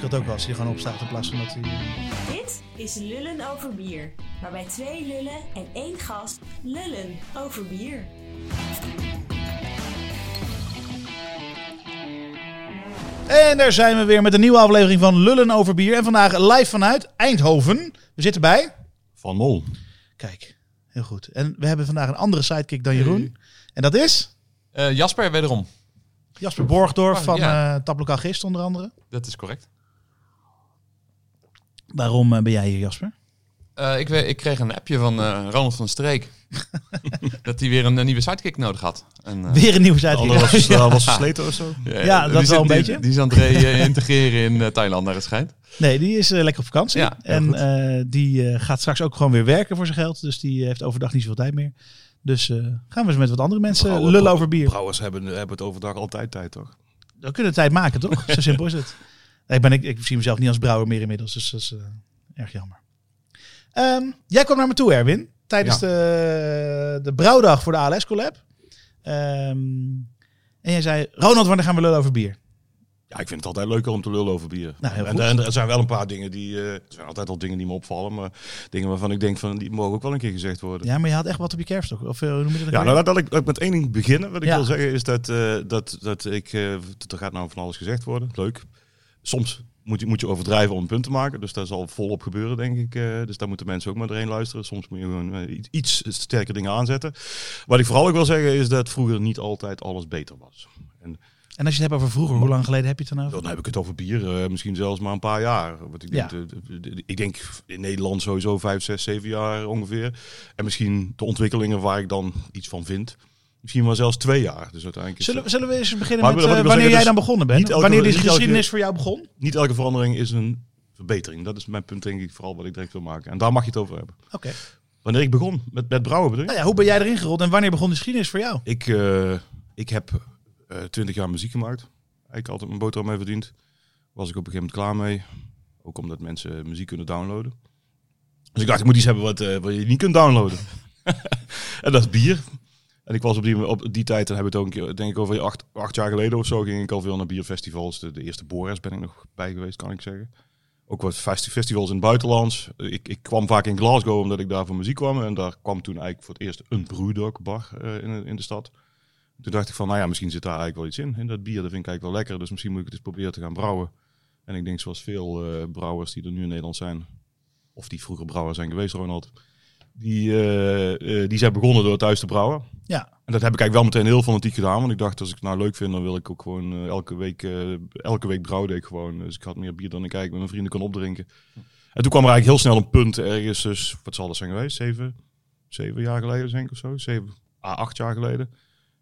Scheelt ook wel als hij er gewoon opstaat in plaats van dat hij... Dit is Lullen over bier. Waarbij twee lullen en één gast lullen over bier. En daar zijn we weer met een nieuwe aflevering van Lullen over bier. En vandaag live vanuit Eindhoven. We zitten bij... Van Mol. Kijk, heel goed. En we hebben vandaag een andere sidekick dan Jeroen. En dat is Eh, Jasper, wederom. Jasper Borgdorf Oh, van ja. eh Taplokaal Gist onder andere. Dat is correct. Waarom eh, ben jij hier Jasper? Eh, ik, ik kreeg een appje van eh, Ronald van Streek. dat hij weer een, nieuwe sidekick nodig had. En, eh, Weer een nieuwe De sidekick. was, uh, was versleten of zo. Ja, dat die wel een die- beetje. Die is aan het integreren in Thailand, naar het schijnt. Nee, die is lekker op vakantie. Ja, en eh, die eh, gaat straks ook gewoon weer werken voor zijn geld. Dus die heeft overdag niet zoveel tijd meer. Dus eh, gaan we eens met wat andere mensen Brouwen- lullen over bier. Brouwers hebben, hebben het overdag altijd tijd, toch? We kunnen tijd maken, toch? Zo simpel is het. Ik, ben, ik, ik zie mezelf niet als brouwer meer inmiddels, dus dat is eh, erg jammer. Ehm, jij kwam naar me toe, Erwin, tijdens de, de brouwdag voor de ALS Collab. Ehm, en jij zei, Ronald, wanneer gaan we lullen over bier? Ja, ik vind het altijd leuker om te lullen over bier. Nou, en, er zijn wel een paar dingen die... eh, er zijn altijd al dingen die me opvallen, maar dingen waarvan ik denk van, die mogen ook wel een keer gezegd worden. Ja, maar je had echt wat op je kerfstok. Of eh, hoe noem je dat? Ja, nou, laat ik, laat ik met één ding beginnen. Wat ik Ja. wil zeggen is dat, dat, dat ik... er gaat nou van alles gezegd worden. Leuk. Soms moet je, moet je overdrijven om een punt te maken. Dus dat zal volop gebeuren, denk ik. eh, dus daar moeten mensen ook maar doorheen luisteren. Soms moet je gewoon eh, iets- sterker dingen aanzetten. Wat ik vooral ook wil zeggen is dat vroeger niet altijd alles beter was. En En als je het hebt over vroeger, hoe lang geleden heb je het dan over? dan heb ik het over bier, eh, misschien zelfs maar een paar jaar. Wat ik, Ja. denk, de- de- de- ik denk in Nederland sowieso vijf, zes, zeven jaar ongeveer. En misschien de ontwikkelingen waar ik dan iets van vind. Misschien wel zelfs twee jaar. Dus uiteindelijk Zullen, we- zullen we eens beginnen met eh, wanneer zeggen, jij dus dan begonnen bent? elke- wanneer deze elke- geschiedenis voor jou begon? niet elke verandering is een verbetering. Dat is mijn punt denk ik vooral wat ik direct wil maken. En daar mag je het over hebben. Oké. Wanneer ik begon met, met brouwen bedoel? Nou ja, hoe ben jij erin gerold en wanneer begon de geschiedenis voor jou? Ik, eh, ik heb twintig jaar muziek gemaakt. Ik altijd mijn boterham mee verdiend. Was ik op een gegeven moment klaar mee. Ook omdat mensen muziek kunnen downloaden. Dus ik dacht, ik moet iets hebben wat, eh, wat je niet kunt downloaden. en dat is bier. En ik was op die, op die tijd, dan heb het ook een keer, denk ik over acht, acht jaar geleden of zo, ging ik al veel naar bierfestivals. De, eerste Boris ben ik nog bij geweest, kan ik zeggen. Ook wat festi- festivals in het buitenland. Ik, ik kwam vaak in Glasgow omdat ik daar voor muziek kwam. En daar kwam toen eigenlijk voor het eerst een Brewdog bar eh, in, in de stad. Toen dacht ik van, nou ja, misschien zit daar eigenlijk wel iets in. In dat bier, dat vind ik eigenlijk wel lekker. Dus misschien moet ik het eens proberen te gaan brouwen. En ik denk zoals veel eh, brouwers die er nu in Nederland zijn, of die vroeger brouwer zijn geweest, Ronald, die, eh, eh, die zijn begonnen door thuis te brouwen. Ja. En dat heb ik eigenlijk wel meteen heel fanatiek gedaan. Want ik dacht, als ik het nou leuk vind, dan wil ik ook gewoon eh, elke week, elke week brouwen deed ik gewoon. Dus ik had meer bier dan ik eigenlijk met mijn vrienden kon opdrinken. En toen kwam er eigenlijk heel snel een punt ergens, dus wat zal dat zijn geweest? Zeven, zeven jaar geleden denk ik of zo? Zeven, ah, acht jaar geleden.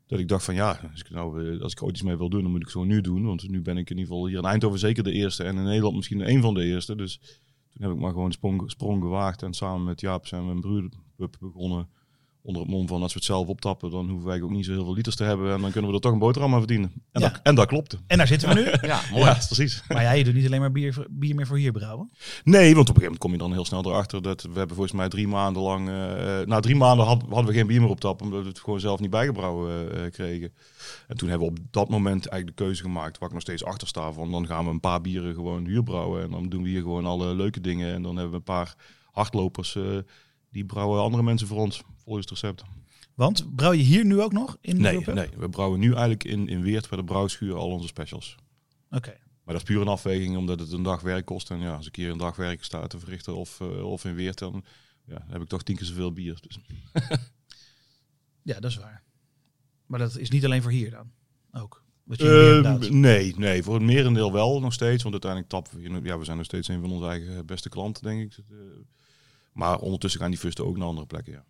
Dat ik dacht van ja, als ik, nou, als ik ooit iets mee wil doen, dan moet ik het gewoon nu doen. Want nu ben ik in ieder geval hier in Eindhoven zeker de eerste. En in Nederland misschien een van de eerste. Dus toen heb ik maar gewoon sprong, sprong gewaagd. En samen met Jaap zijn we een broederpub begonnen. Onder het mom van als we het zelf optappen, dan hoeven wij ook niet zo heel veel liters te hebben. En dan kunnen we er toch een boterham aan verdienen. En, Ja. dat, en dat klopte. En daar zitten we nu. Ja, mooi. Ja, precies. Maar ja, je doet niet alleen maar bier, bier meer voor hier brouwen. Nee, want op een gegeven moment kom je dan heel snel erachter dat we hebben volgens mij drie maanden lang... eh, na drie maanden had- hadden we geen bier meer op tap, omdat we het gewoon zelf niet bijgebrouwen eh, kregen. En toen hebben we op dat moment eigenlijk de keuze gemaakt, waar ik nog steeds achter sta, van dan gaan we een paar bieren gewoon huur brouwen. En dan doen we hier gewoon alle leuke dingen. En dan hebben we een paar hardlopers, eh, die brouwen andere mensen voor ons, volgens het recept. Want brouw je hier nu ook nog in de Nee, nee, we brouwen nu eigenlijk in, in Weert bij de brouwschuur al onze specials. Oké. Maar dat is puur een afweging, omdat het een dag werk kost. En ja, als ik hier een dag werk sta te verrichten of, eh, of in Weert, dan, ja, dan heb ik toch tien keer zoveel bier. Dus. Ja, dat is waar. Maar dat is niet alleen voor hier dan. Ook. Inderdaad- nee, nee, voor het merendeel wel nog steeds. Want uiteindelijk tappen we, ja, we zijn nog steeds een van onze eigen beste klanten, denk ik. Eh, Maar ondertussen gaan die fusten ook naar andere plekken, ja.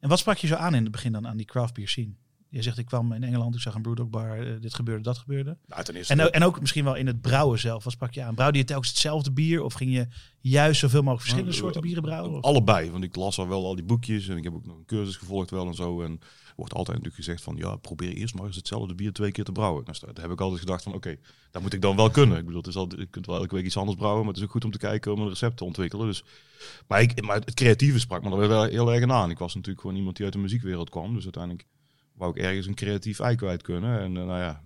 En wat sprak je zo aan in het begin dan aan die craft beer scene? Je zegt, ik kwam in Engeland, ik zag een brewdog bar, eh, dit gebeurde, dat gebeurde. Nou, ten eerste, En, ook- en ook misschien wel in het brouwen zelf. Wat sprak je aan? Brouwde je telkens hetzelfde bier? Of ging je juist zoveel mogelijk verschillende Nou, soorten bieren brouwen? Of- Allebei, want ik las al wel al die boekjes en ik heb ook nog een cursus gevolgd wel en zo. En wordt altijd natuurlijk gezegd van, ja, probeer eerst maar eens hetzelfde bier twee keer te brouwen. Dus daar daar heb ik altijd gedacht van, oké, dat moet ik dan wel kunnen. Ik bedoel, het is altijd, je kunt wel elke week iets anders brouwen, maar het is ook goed om te kijken om een recept te ontwikkelen. Dus, maar, ik, maar het creatieve sprak me er wel heel erg aan. Ik was natuurlijk gewoon iemand die uit de muziekwereld kwam, dus uiteindelijk wou ik ergens een creatief ei kwijt kunnen. En eh, nou ja,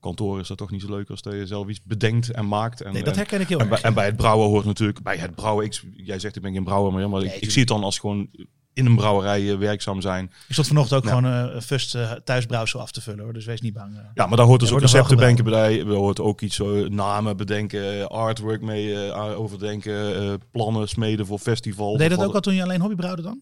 kantoor is dat toch niet zo leuk als dat je zelf iets bedenkt en maakt. En, Nee, dat en- herken ik heel en, erg. en bij het brouwen hoort natuurlijk, bij het brouwen, ik, jij zegt ik ben geen brouwer meer, maar ik, Nee, ik zie het dan als gewoon in een brouwerij eh, werkzaam zijn. Ik stond vanochtend ook Ja. gewoon eh, een fust eh, thuisbrouwsel af te vullen hoor, dus wees niet bang. Ja, maar daar hoort dus ook recepten bedenken bij. Er hoort ook iets namen bedenken, artwork mee overdenken, plannen smeden voor festivals. Deed dat ook al toen je alleen hobby brouwde dan?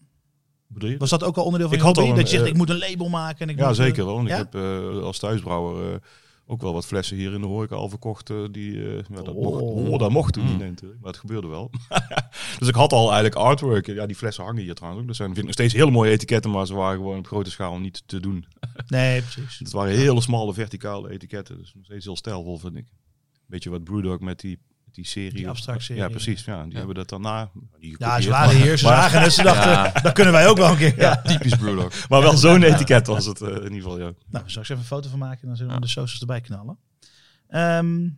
Bedoel je? Was dat ook al onderdeel van Ik je had hobby? al een, dat je zegt, ik moet een label maken. En ik Ja, moet, zeker wel. Ja? Ik heb als thuisbrouwer ook wel wat flessen hier in de horeca al verkocht. eh, die, ja, dat, mocht, Oh. oh, dat mocht toen Mm. niet nee, natuurlijk, maar het gebeurde wel. dus ik had al eigenlijk artwork. Ja, die flessen hangen hier trouwens ook. Dat zijn vind ik nog steeds hele mooie etiketten, maar ze waren gewoon op grote schaal niet te doen. Nee, precies. Het waren hele smalle verticale etiketten. Dus nog steeds heel stijlvol vind ik. Beetje wat Brewdog met die, die serie. Die abstract-serie. Ja, precies. Ja, die Ja. hebben dat daarna. Die Ja, ze waren maar- hier, ze zagen het, ze dachten, Ja. dat kunnen wij ook wel een keer. Ja. Typisch Brewdog. Maar wel zo'n etiket was het eh, in ieder geval, ja. Nou, zal ik eens even een foto van maken en dan zullen we Ja. de socials erbij knallen. Ehm,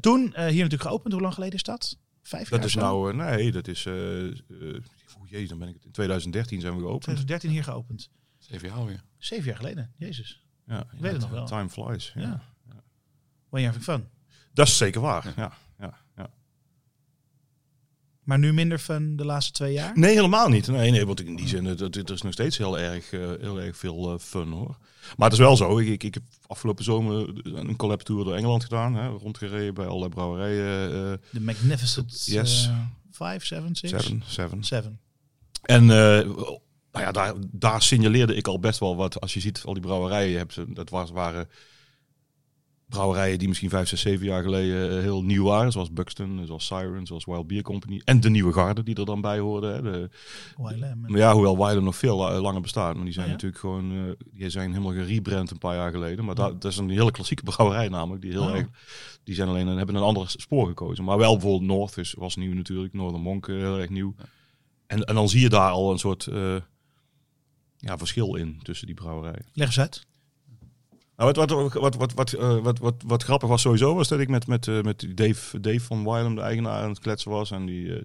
toen, eh, hier natuurlijk geopend. Hoe lang geleden is dat? Vijf jaar Dat is nou, eh, nee, dat is, eh eh, oh jee, dan ben ik het in 2013 zijn we geopend. 2013 hier geopend. Zeven jaar alweer. Zeven jaar geleden. Jezus. Ja, weet het nog wel. Time flies. Ja. Ja. One year having fun. Dat is zeker waar. Ja. Maar nu minder fun de laatste twee jaar? Nee, helemaal niet. Nee, nee, want in die zin, het, het is nog steeds heel erg, eh, heel erg veel eh, fun hoor. Maar het is wel zo, ik, ik, ik heb afgelopen zomer een collab tour door Engeland gedaan. Hè, rondgereden bij allerlei brouwerijen. eh De Magnificent Yes. Five, Seven, Six? seven, seven. Seven. En nou ja, daar, daar signaleerde ik al best wel wat. Als je ziet, al die brouwerijen, je hebt ze, dat was, waren brouwerijen die misschien vijf, zes, zeven jaar geleden eh, heel nieuw waren. Zoals Buxton, zoals Siren, zoals Wild Beer Company. En de nieuwe garde die er dan bij hoorden. Hè. De, YLM. maar ja, hoewel Wylam nog veel la- langer bestaat. Maar die zijn Oh ja? natuurlijk gewoon, eh, die zijn helemaal gerebrand een paar jaar geleden. Maar dat, dat is een hele klassieke brouwerij namelijk. Die heel Oh. erg, die zijn alleen, hebben een ander spoor gekozen. Maar wel bijvoorbeeld North is, was nieuw natuurlijk. Northern Monk eh, heel erg nieuw. En, en dan zie je daar al een soort eh, ja, verschil in tussen die brouwerijen. Leg eens uit. Nou, wat, wat, wat, wat, wat, eh, wat, wat, wat grappig was sowieso, was dat ik met, met, eh, met Dave, Dave van Wylam, de eigenaar, aan het kletsen was. En die, eh,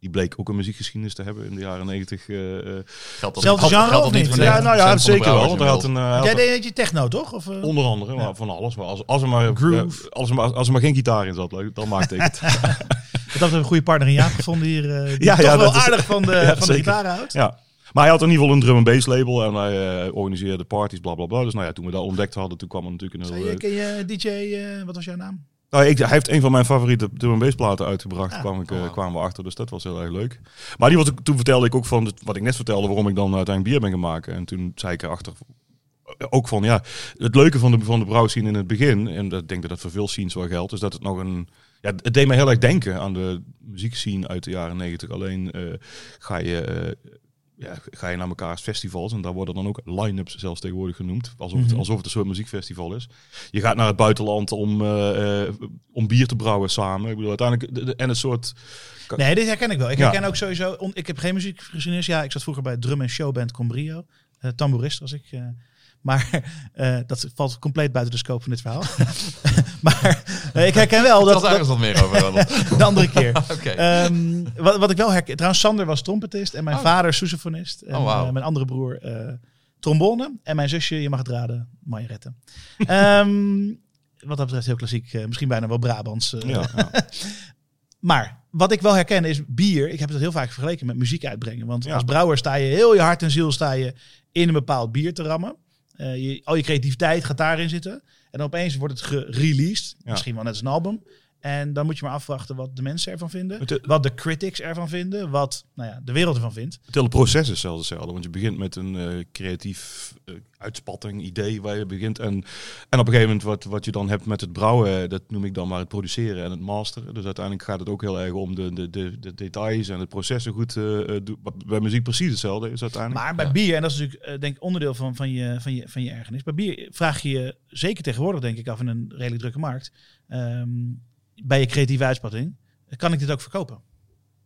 die bleek ook een muziekgeschiedenis te hebben in de jaren negentig. eh, eh. Geldt dat, Zelfde geldt- genre of niet? ja, 90% nou ja, zeker wel. Want hij had een, Jij deed je techno, toch? Of? Onder andere, Ja. maar van alles. Maar als, als, er maar, Groove. als, er maar, als er maar geen gitaar in zat, dan maakte ik het. Dat had een goede partner in Jaap gevonden hier. eh, die Ja, toch ja, wel dat is- aardig van de, Ja, van de gitaar houdt. ja. Maar hij had in ieder geval een drum en bass label en hij eh, organiseerde parties, bla bla bla. Dus nou ja, toen we dat ontdekt hadden, toen kwam er natuurlijk een heel... eh, ken je DJ, eh, wat was jouw naam? Nou, ik, hij heeft een van mijn favoriete drum en bass platen uitgebracht, Ah, kwam ik, eh, wow. kwamen we achter. Dus dat was heel erg leuk. Maar die was, toen vertelde ik ook van, wat ik net vertelde, waarom ik dan uiteindelijk bier ben gaan maken. En toen zei ik erachter ook van, ja, het leuke van de, van de brouwscene in het begin, en dat, denk dat dat voor veel scenes wel geldt, is dat het nog een... Ja, het deed me heel erg denken aan de muziekscene uit de jaren negentig. Alleen eh, ga je... eh, ja, ga je naar mekaars festivals en daar worden dan ook line-ups zelfs tegenwoordig genoemd. Alsof, het, Mhm. alsof het een soort muziekfestival is. Je gaat naar het buitenland om, eh, eh, om bier te brouwen samen. Ik bedoel, uiteindelijk... de- de- en het soort... Nee, dit herken ik wel. Ik Ja. herken ook sowieso... on- ik heb geen muziekgeschiedenis. Ja, ik zat vroeger bij drum- en showband Combrio. Eh tamboerist was ik. Maar eh, dat valt compleet buiten de scope van dit verhaal. maar eh, ik herken wel dat... dat wat meer over. De andere keer. Ehm, wat, wat ik wel herken... Trouwens, Sander was trompetist en mijn Oh. vader sousaphonist. En Oh, eh, mijn andere broer eh, trombone. En mijn zusje, je mag het raden, Marjarette. Ehm wat dat betreft heel klassiek. misschien bijna wel Brabants. eh. Ja, ja. Maar wat ik wel herken is bier. Ik heb het heel vaak vergeleken met muziek uitbrengen. Want Ja. als brouwer sta je heel je hart en ziel sta je in een bepaald bier te rammen. Eh, je, al je creativiteit gaat daarin zitten. En opeens wordt het gereleased. Ja. Misschien wel net als een album. En dan moet je maar afwachten wat de mensen ervan vinden. Wat de critics ervan vinden. Wat nou ja, de wereld ervan vindt. Het hele proces is zelfs hetzelfde. Want je begint met een eh, creatief eh, uitspatting, idee waar je begint. En, en op een gegeven moment wat, wat je dan hebt met het brouwen, eh, dat noem ik dan maar het produceren en het masteren. Dus uiteindelijk gaat het ook heel erg om de, de, de, de details en het processen goed doen. Wat bij muziek precies hetzelfde is uiteindelijk. Maar bij Ja. bier, en dat is natuurlijk denk ik onderdeel van, van, je, van, je, van je ergernis. Bij bier vraag je je zeker tegenwoordig denk ik af in een redelijk drukke markt. ehm, bij je creatieve uitspatting. Kan ik dit ook verkopen?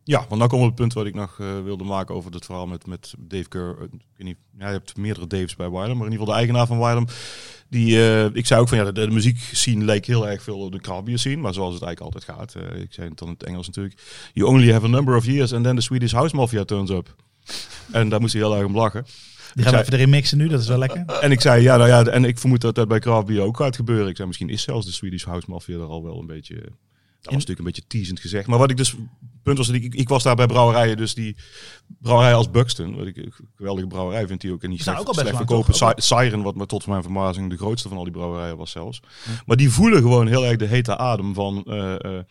Ja, want dan komt het punt wat ik nog eh, wilde maken over het verhaal met, met Dave Keur. Eh, Ik weet niet, ja, je hebt meerdere Daves bij Wylam, maar in ieder geval de eigenaar van Wylam. Die, eh, ik zei ook van ja, de, de muziekscene leek heel erg veel op de craftbeer scene, maar zoals het eigenlijk altijd gaat. ik zei het dan het Engels natuurlijk. You only have a number of years and then the Swedish House Mafia turns up. En daar moest hij heel erg om lachen. Die gaan we even erin mixen nu, dat is wel lekker. En ik zei, ja, nou ja, en ik vermoed dat dat bij Craft Beer ook gaat gebeuren. Ik zei, misschien is zelfs de Swedish House Mafia er al wel een beetje... Dat was natuurlijk een beetje teasend gezegd. Maar wat ik dus... punt was, dat ik, ik was daar bij brouwerijen, dus die brouwerij als Buxton, wat ik een geweldige brouwerij vind, die ook en die slecht, ook al best slecht lang, verkopen. toch? Siren, wat me tot mijn verbazing de grootste van al die brouwerijen was zelfs. Maar die voelen gewoon heel erg de hete adem van... eh, eh,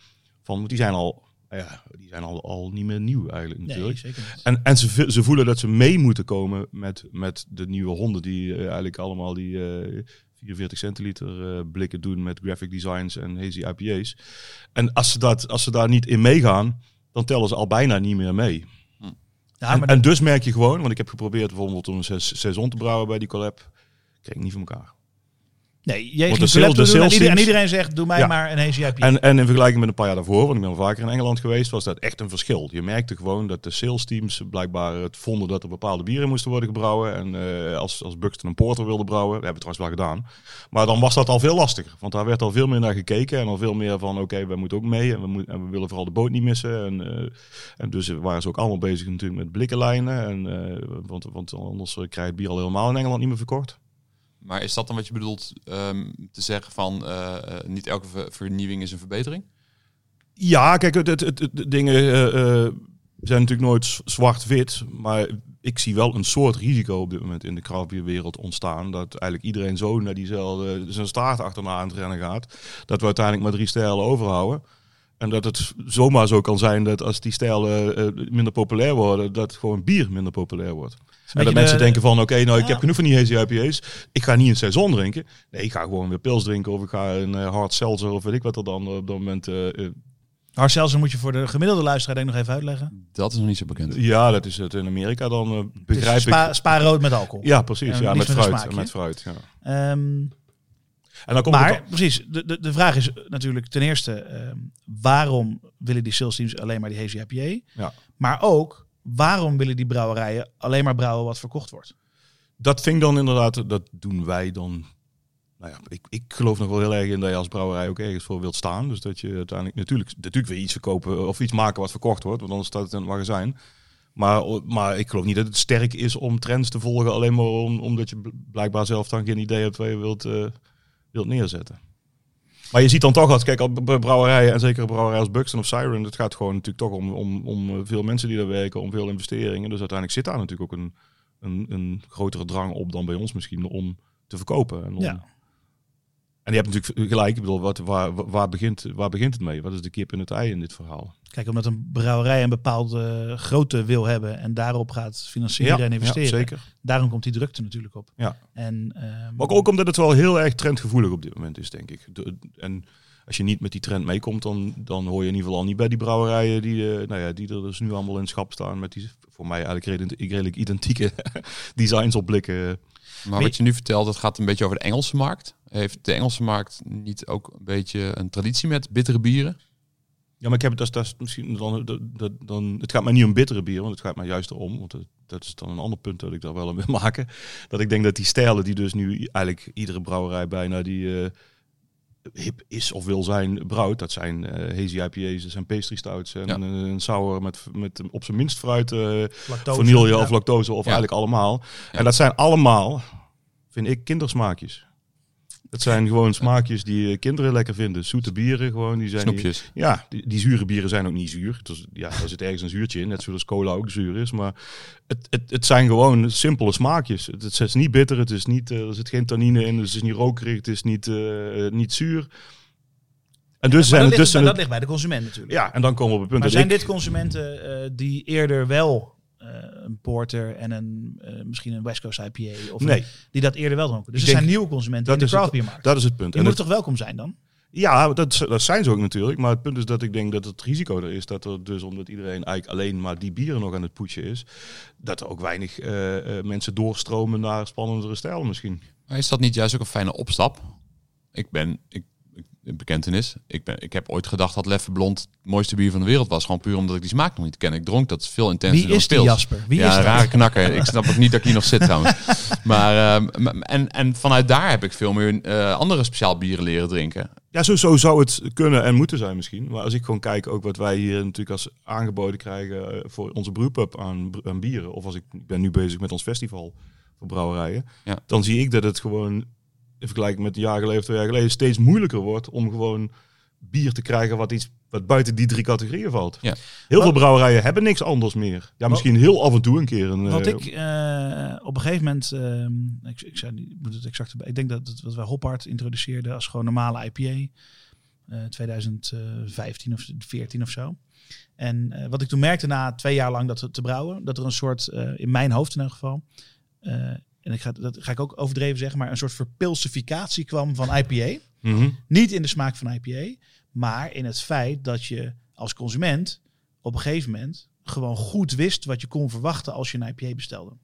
van die zijn al... Ja, die zijn al, al niet meer nieuw eigenlijk Nee, natuurlijk. zeker niet. En, en ze, ze voelen dat ze mee moeten komen met, met de nieuwe honden die eh, eigenlijk allemaal die eh 44 centiliter eh, blikken doen met graphic designs en hazy IPA's. En als ze, dat, als ze daar niet in meegaan, dan tellen ze al bijna niet meer mee. Ja, en, maar en dus merk je gewoon, want ik heb geprobeerd bijvoorbeeld om een saison te brouwen bij die collab, kreeg ik niet voor elkaar. Nee, ging de sales- de en en iedereen zegt, doe mij Ja. maar een IPA. En, en in vergelijking met een paar jaar daarvoor, want ik ben al vaker in Engeland geweest, was dat echt een verschil. Je merkte gewoon dat de sales teams blijkbaar het vonden dat er bepaalde bieren moesten worden gebrouwen. En eh, als, als Buxton een porter wilde brouwen, dat hebben we trouwens wel gedaan. Maar dan was dat al veel lastiger. Want daar werd al veel meer naar gekeken en al veel meer van, oké, wij moeten ook mee. En we, moet, en we willen vooral de boot niet missen. En, eh, en dus waren ze ook allemaal bezig natuurlijk met blikkenlijnen. En, eh, want, want anders krijg je het bier al helemaal in Engeland niet meer verkocht. Maar is dat dan wat je bedoelt ehm, te zeggen van eh, eh, niet elke ver- vernieuwing is een verbetering? Ja, kijk, het, het, het, dingen eh, zijn natuurlijk nooit zwart-wit. Maar ik zie wel een soort risico op dit moment in de krabbierwereld ontstaan. Dat eigenlijk iedereen zo naar diezelfde, zijn staart achterna aan het rennen gaat. Dat we uiteindelijk maar drie stijlen overhouden. En dat het zomaar zo kan zijn dat als die stijlen eh, minder populair worden, dat gewoon bier minder populair wordt. En dat mensen de- denken van, oké, nou ik heb genoeg van die hazy IPA's. Ik ga niet een saison drinken. Nee, ik ga gewoon weer pils drinken of ik ga een eh, hard seltzer of weet ik wat er dan op dat moment eh, eh, Hard seltzer moet je voor de gemiddelde luisteraar denk ik nog even uitleggen. Dat is nog niet zo bekend. Ja, dat is het in Amerika dan eh, begrijp spa, ik. spa rood met alcohol. Ja, precies. Ja, met fruit. Met fruit ja. Ehm, En dan komt maar het precies, de, de, de vraag is natuurlijk ten eerste, ehm, waarom willen die sales teams alleen maar die hazy IPA? Ja. Maar ook, waarom willen die brouwerijen alleen maar brouwen wat verkocht wordt? dat vind ik dan inderdaad, dat doen wij dan. Nou ja, ik, ik geloof nog wel heel erg in dat je als brouwerij ook ergens voor wilt staan. Dus dat je uiteindelijk natuurlijk, natuurlijk weer iets verkopen of iets maken wat verkocht wordt, want anders staat het in het magazijn. Maar, maar ik geloof niet dat het sterk is om trends te volgen, alleen maar om, omdat je bl- blijkbaar zelf dan geen idee hebt waar je wilt, eh, wilt neerzetten. Maar je ziet dan toch dat, kijk, bij brouwerijen en zeker brouwerijen als Buxton of Siren, het gaat gewoon natuurlijk toch om, om, om eh, veel mensen die daar werken, om veel investeringen. Dus uiteindelijk zit daar natuurlijk ook een, een, een grotere drang op dan bij ons misschien om te verkopen. En, Ja. En je hebt natuurlijk gelijk, ik bedoel, wat, waar, waar, begint, waar begint het mee? Wat is de kip in het ei in dit verhaal? Kijk, omdat een brouwerij een bepaalde grootte wil hebben en daarop gaat financieren en investeren. Ja, zeker. Daarom komt die drukte natuurlijk op. Ja. En, ehm, Maar ook, omdat het wel heel erg trendgevoelig op dit moment is, denk ik. De- en als je niet met die trend meekomt, dan, dan hoor je in ieder geval al niet bij die brouwerijen die, eh, nou ja, die er dus nu allemaal in schap staan met die voor mij eigenlijk redelijk, redelijk identieke designs op blikken. Maar wat je nu vertelt, dat gaat een beetje over de Engelse markt. Heeft de Engelse markt niet ook een beetje een traditie met bittere bieren? Ja, maar ik heb het, dat is, dat is misschien dan, dat, dan, het gaat mij niet om bittere bier, want het gaat mij juist erom, want dat, dat is dan een ander punt dat ik daar wel aan wil maken. Dat ik denk dat die stijlen die dus nu eigenlijk iedere brouwerij bijna die eh, hip is of wil zijn, brouwt. Dat zijn eh hazy IPA's, dat zijn pastry stouts en Ja. een, een sour met, met op zijn minst fruit, eh lactose, vanille ja. of lactose of Ja. eigenlijk allemaal. Ja. En dat zijn allemaal, vind ik, kindersmaakjes. Het zijn gewoon smaakjes die eh, kinderen lekker vinden. Zoete bieren gewoon. Die zijn Snoepjes. ja, die, die zure bieren zijn ook niet zuur. Dus, ja, er zit ergens een zuurtje in, net zoals cola ook zuur is. Maar het, het, het zijn gewoon simpele smaakjes. Het, het is niet bitter, het is niet, eh, er zit geen tannine in, het is niet rokerig, het is niet, eh, niet zuur. En dus zijn dat, het ligt, tussen... dat ligt bij de consument natuurlijk. ja, en dan komen we op het punt maar dat zijn ik- dit consumenten die eerder wel eh, een porter en een, eh, misschien een West Coast IPA of een- Nee, die dat eerder wel dronken? Dus Ik er zijn nieuwe consumenten in de craft beer markt. dat is het punt. Die En moeten het- toch welkom zijn dan? Ja, dat, dat zijn ze ook natuurlijk. Maar het punt is dat ik denk dat het risico er is dat er dus, omdat iedereen eigenlijk alleen maar die bieren nog aan het pushen is, dat er ook weinig eh, eh, mensen doorstromen naar spannendere stijlen misschien. Maar is dat niet juist ook een fijne opstap? Ik ben, ik, ik een bekentenis, ik, ben, ik heb ooit gedacht dat Leffe Blond het mooiste bier van de wereld was. Gewoon puur omdat ik die smaak nog niet ken. Ik dronk dat veel intenser Wie dan is die. Jasper? Wie ja, is een rare knakker. ik snap ook niet dat ik hier nog zit trouwens. Maar, ehm, en, en vanuit daar heb ik veel meer eh, andere speciaal bieren leren drinken. Ja, zo, zo zou het kunnen en moeten zijn misschien. Maar als ik gewoon kijk ook wat wij hier natuurlijk als aangeboden krijgen eh, voor onze brewpub aan, aan bieren. Of als ik, ik ben nu bezig met ons festival voor brouwerijen. Ja. Dan zie ik dat het gewoon, in vergelijking met een jaar geleden of twee jaar geleden, steeds moeilijker wordt om gewoon bier te krijgen wat iets wat buiten die drie categorieën valt. Ja. Heel Wat- veel brouwerijen hebben niks anders meer. Ja, misschien heel af en toe een keer een. Wat eh, ik eh, op een gegeven moment, ehm, ik, ik, zei, niet- het exact ik denk dat het wat wij Hophard introduceerden als gewoon normale IPA, eh 2015 of 14 of zo. En eh, wat ik toen merkte na twee jaar lang dat te- te brouwen, dat er een soort, eh, in mijn hoofd in elk geval, eh, en ik ga, dat ga ik ook overdreven zeggen, maar een soort verpilsificatie kwam van IPA. mhm. Niet in de smaak van IPA, maar in het feit dat je als consument op een gegeven moment gewoon goed wist wat je kon verwachten als je een IPA bestelde.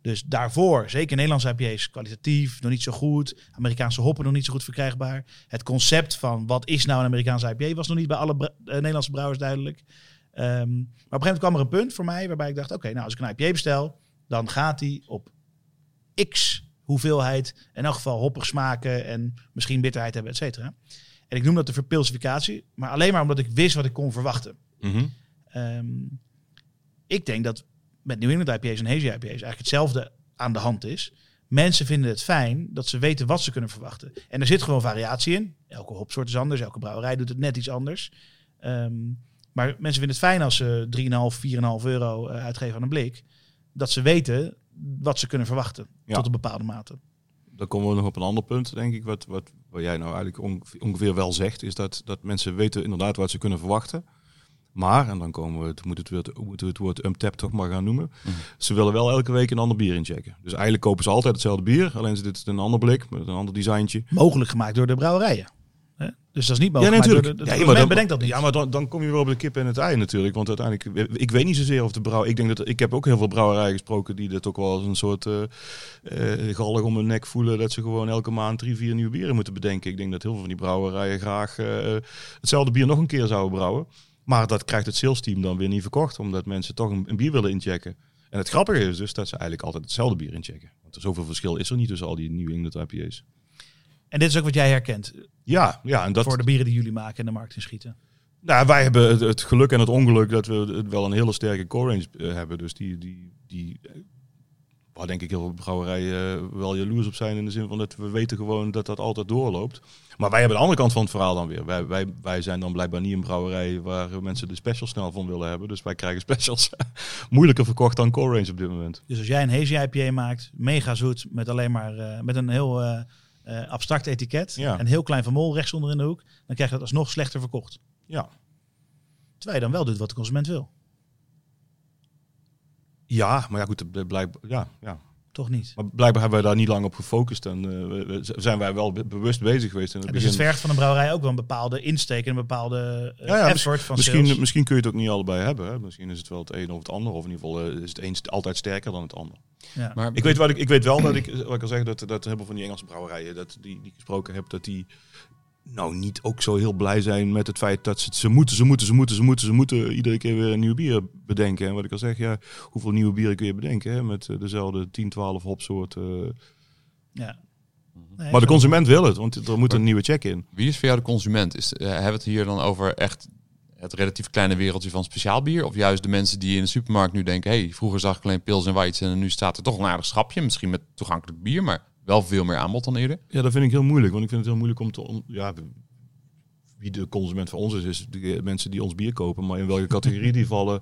Dus daarvoor, zeker Nederlandse IPA's, kwalitatief, nog niet zo goed. Amerikaanse hoppen nog niet zo goed verkrijgbaar. Het concept van wat is nou een Amerikaanse IPA was nog niet bij alle eh, Nederlandse brouwers duidelijk. Ehm, maar op een gegeven moment kwam er een punt voor mij waarbij ik dacht, oké, nou als ik een IPA bestel, dan gaat die op X hoeveelheid, in elk geval hoppig smaken en misschien bitterheid hebben, et cetera. En ik noem dat de verpilsificatie, maar alleen maar omdat ik wist wat ik kon verwachten. Mhm. Ehm, ik denk dat met New England IPA's en Hazy IPA's eigenlijk hetzelfde aan de hand is. Mensen vinden het fijn dat ze weten wat ze kunnen verwachten. En er zit gewoon variatie in. Elke hopsoort is anders, elke brouwerij doet het net iets anders. Ehm, maar mensen vinden het fijn als ze 3,5, 4,5 euro eh, uitgeven aan een blik. Dat ze weten wat ze kunnen verwachten. Ja. Tot een bepaalde mate. Dan komen we nog op een ander punt, denk ik. Wat, wat, wat jij nou eigenlijk ongeveer, ongeveer wel zegt, is dat, dat mensen weten inderdaad wat ze kunnen verwachten. Maar, en dan komen we, het, moet het, moeten we het woord umtap toch maar gaan noemen. Ze willen wel elke week een ander bier inchecken. Dus eigenlijk kopen ze altijd hetzelfde bier, alleen ze dit een ander blik met een ander designtje. Mogelijk gemaakt door de brouwerijen. Dus dat is niet Ja, mogelijk gemaakt natuurlijk. de, Ja, maar dan, bedenkt dat niet. ja, maar dan, dan kom je weer op de kip en het ei natuurlijk. Want uiteindelijk, ik weet niet zozeer of de brouw. Ik denk dat ik heb ook heel veel brouwerijen gesproken die dit ook wel als een soort gallig om hun nek voelen. Dat ze gewoon elke maand drie, vier nieuwe bieren moeten bedenken. Ik denk dat heel veel van die brouwerijen graag eh, hetzelfde bier nog een keer zouden brouwen. Maar dat krijgt het salesteam dan weer niet verkocht, omdat mensen toch een, een bier willen inchecken. En het grappige is dus dat ze eigenlijk altijd hetzelfde bier inchecken. Want er zoveel verschil is er niet tussen al die New England IPA's. En dit is ook wat jij herkent Ja, ja, en dat, voor de bieren die jullie maken en de markt inschieten. Nou, wij hebben het, het geluk en het ongeluk dat we wel een hele sterke core range eh, hebben. Dus die, die, die waar denk ik heel veel brouwerijen eh, wel jaloers op zijn. In de zin van dat we weten gewoon dat dat altijd doorloopt. Maar wij hebben de andere kant van het verhaal dan weer. Wij, wij, wij zijn dan blijkbaar niet een brouwerij waar mensen de specials snel van willen hebben. Dus wij krijgen specials moeilijker verkocht dan core range op dit moment. Dus als jij een hazy IPA maakt, mega zoet, met alleen maar eh, met een heel eh, abstract etiket, Ja. en heel klein van mol rechts onder in de hoek, dan krijg je dat alsnog slechter verkocht. Ja. Terwijl je dan wel doet wat de consument wil. Ja, maar ja goed, blijkbaar, ja, ja. Toch niet. Maar blijkbaar hebben wij daar niet lang op gefocust. En eh, we- we- zijn wij wel be- bewust bezig geweest in het En dus het begin. vergt van een brouwerij ook wel een bepaalde insteek en een bepaalde eh, Ja, ja, effort van Misschien, sales. misschien kun je het ook niet allebei hebben. Hè? Misschien is het wel het een of het ander. Of in ieder geval eh, is het een st- altijd sterker dan het ander. Ja. Maar Ik weet, wat ik, ik weet wel dat ik, wat ik al zeg, dat, dat veel van die Engelse brouwerijen dat die, die gesproken heb, dat die nou niet ook zo heel blij zijn met het feit dat ze, ze moeten, ze moeten, ze moeten, ze moeten, ze moeten iedere keer weer een nieuw bier bedenken. En wat ik al zeg, ja, hoeveel nieuwe bieren kun je bedenken hè? met eh, dezelfde 10, 12 hopsoorten. ja. Nee, maar de consument wil het, want er moet een nieuwe check in. Wie is voor jou de consument? Is, eh, hebben we het hier dan over echt het relatief kleine wereldje van speciaal bier? Of juist de mensen die in de supermarkt nu denken... hey, vroeger zag ik alleen pils en whites en nu staat er toch een aardig schapje. Misschien met toegankelijk bier, maar wel veel meer aanbod dan eerder. Ja, dat vind ik heel moeilijk. Want ik vind het heel moeilijk om te... on- ja, wie de consument voor ons is, is de mensen die ons bier kopen. Maar in welke categorie die vallen,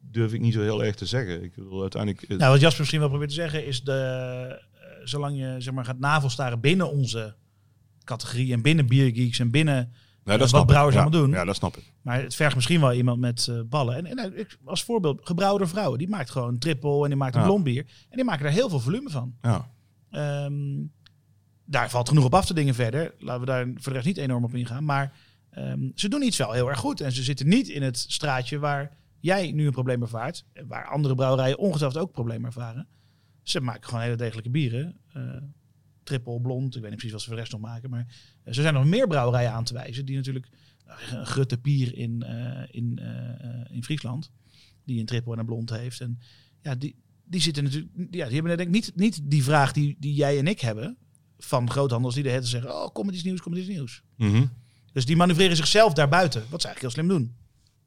durf ik niet zo heel erg te zeggen. Ik bedoel, uiteindelijk... eh, Nou, wat Jasper misschien wel probeert te zeggen is, de, eh, zolang je zeg maar, gaat navelstaren binnen onze categorie en binnen biergeeks en binnen... nee, wat snap ik. brouwers ja, allemaal doen. Ja, dat snap ik. Maar het vergt misschien wel iemand met eh, ballen. En, en nou, ik- als voorbeeld, gebrouwde vrouwen, die maakt gewoon een triple en die maakt een Ja. blond bier. En die maken er heel veel volume van. Ja. Ehm, daar valt genoeg op af te dingen verder. Laten we daar voor de rest niet enorm op ingaan. Maar ehm, ze doen iets wel heel erg goed. En ze zitten niet in het straatje waar jij nu een probleem ervaart. Waar andere brouwerijen ongetwijfeld ook een probleem ervaren. Ze maken gewoon hele degelijke bieren. eh triple, blond. Ik weet niet precies wat ze voor de rest nog maken. Maar eh, er zijn nog meer brouwerijen aan te wijzen. Die natuurlijk... nou, Een Grutte Pier in, eh, in, eh, eh, in Friesland. Die een triple en een blond heeft. En ja, die, die zitten natuurlijk... Ja, die hebben denk ik niet, niet die vraag die, die jij en ik hebben. Van groothandels die de hele zeggen... Oh, kom met iets nieuws, kom met iets nieuws. Mhm. Dus die manoeuvreren zichzelf daarbuiten. Wat ze eigenlijk heel slim doen.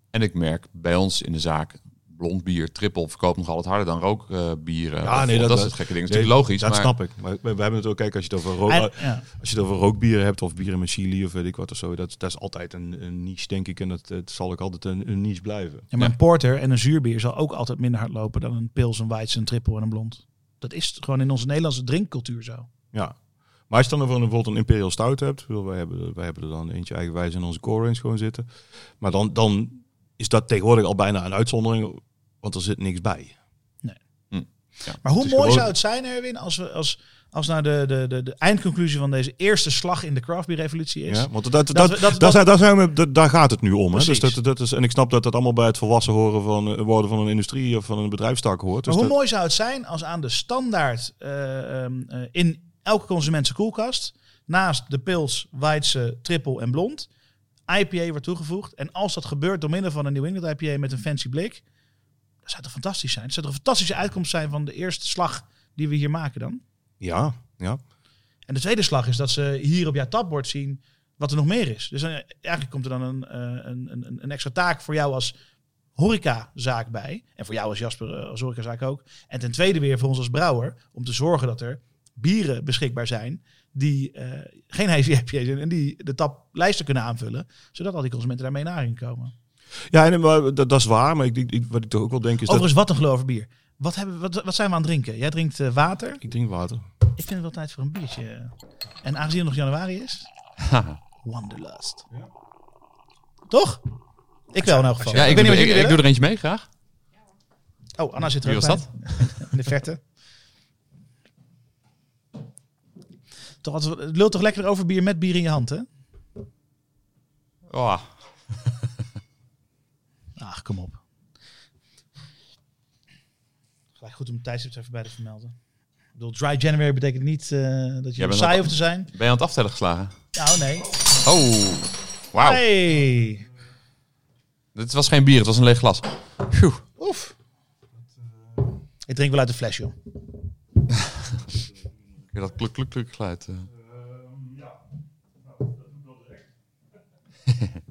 En ik merk bij ons in de zaak blond bier, triple, verkoopt nog altijd harder dan rookbieren. Ja, nee, dat- dat, dat- soort gekke dingen. Dat is logisch, Dat maar snap ik. Maar we, we hebben het ook, kijk, als je het over rook, ja. als je het over rookbieren hebt of bieren met chili of weet ik wat of zo, dat, dat is altijd een, een niche, denk ik. En dat, het zal ook altijd een, een niche blijven. Ja, maar Ja. een porter en een zuurbier zal ook altijd minder hard lopen dan een pils, een weizen, een triple en een blond. Dat is gewoon in onze Nederlandse drinkcultuur zo. Ja. Maar als je dan over een, bijvoorbeeld een Imperial Stout hebt, wij hebben, wij hebben er dan eentje eigenwijs in onze core range gewoon zitten. Maar dan, dan is dat tegenwoordig al bijna een uitzondering, want er zit niks bij. Maar hoe Het is mooi gewoon- zou het zijn, Erwin, als we als, als nou de, de, de, de eindconclusie van deze eerste slag in de craftbeer-revolutie is. Ja, want dat, dat, Dat dat, daar, zijn, we, daar gaat het nu om. Hè? Dus dat, dat is, en ik snap dat dat allemaal bij het volwassen horen van, eh, worden van een industrie of van een bedrijfstak hoort. Maar Dus hoe mooi zou het zijn als aan de standaard eh, ehm, eh, in elke consument zijn koelkast, naast de pils, Weidse, triple en blond, IPA wordt toegevoegd. En als dat gebeurt door middel van een New England IPA met een fancy blik, zou toch fantastisch zijn? Dat zou toch een fantastische uitkomst zijn van de eerste slag die we hier maken dan? Ja, ja. En de tweede slag is dat ze hier op jouw tapbord zien wat er nog meer is. Dus eh, eigenlijk komt er dan een, eh, een, een, een extra taak voor jou als horecazaak bij. En voor jou als Jasper eh, als horecazaak ook. En ten tweede weer voor ons als brouwer. Om te zorgen dat er bieren beschikbaar zijn die geen IPA zijn. En die de taplijsten kunnen aanvullen. Zodat al die consumenten daarmee in aanraking komen. Ja en, maar, dat, dat is waar. Maar ik, ik, ik- wat ik toch ook wel denk is dat... Overigens, wat een geloof over bier. Wat, hebben, wat, wat zijn we aan het drinken? Jij drinkt eh, water. Ik drink water. Ik vind het wel tijd voor een biertje. En aangezien het nog januari is, Wanderlust. Toch? Ik wel in elk geval. ja, ik, weet doe, niet wat ik, ik doe er eentje mee, graag. Oh, Anna zit er Wie ook was bij. In de verte. Toch, het lult toch lekker over bier met bier in je hand, hè? Oh, Ach, kom op. Gelijk goed om het tijdstip even bij te vermelden. Ik bedoel, dry January betekent niet eh, dat je er saai hoeft te zijn. ben je aan het aftellen geslagen? Nou, nee. Oh, wauw. Hey. Dit was geen bier, het was een leeg glas. Phew. Oef. Ik drink wel uit de fles, joh. Ik dat kluk, kluk, kluk geluid. eh. Hatse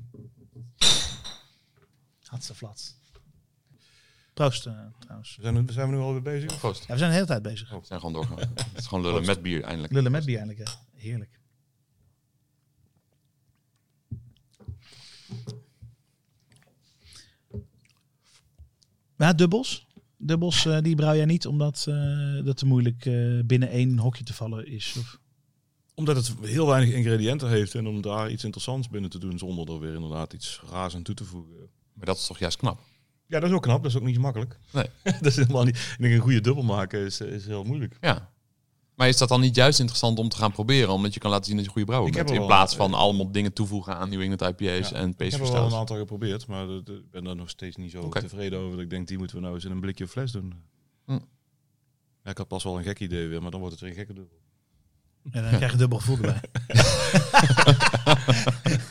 flat. Proost, eh, trouwens. We zijn, nu- zijn we nu alweer bezig? Proost. Ja, we zijn de hele tijd bezig. We zijn gewoon doorgegaan. Het is gewoon lullen met bier eindelijk. Lullen met bier eigenlijk, hè. Heerlijk. Ja, dubbels. Dubbels, eh, die brouw jij niet omdat eh, dat te moeilijk eh, binnen één hokje te vallen is. Of... Omdat het heel weinig ingrediënten heeft en om daar iets interessants binnen te doen zonder er weer inderdaad iets raars aan toe te voegen. Maar dat is toch juist knap? Ja, dat is ook knap. Dat is ook niet zo makkelijk. Nee. dat is helemaal niet. Ik denk een goede dubbel maken is, is heel moeilijk. Ja. Maar is dat dan niet juist interessant om te gaan proberen? Omdat je kan laten zien dat je goede brouwer Ik bent. heb In plaats van allemaal dingen toevoegen aan New England IPA's Ja. en Ik PSV heb er wel een aantal geprobeerd, maar ik ben daar nog steeds niet zo tevreden over. Dat ik denk, die moeten we nou eens in een blikje fles doen. Hm. Ja, ik had pas wel een gek idee weer, maar dan wordt het weer een gekke dubbel. En dan krijg je dubbel gevoel erbij.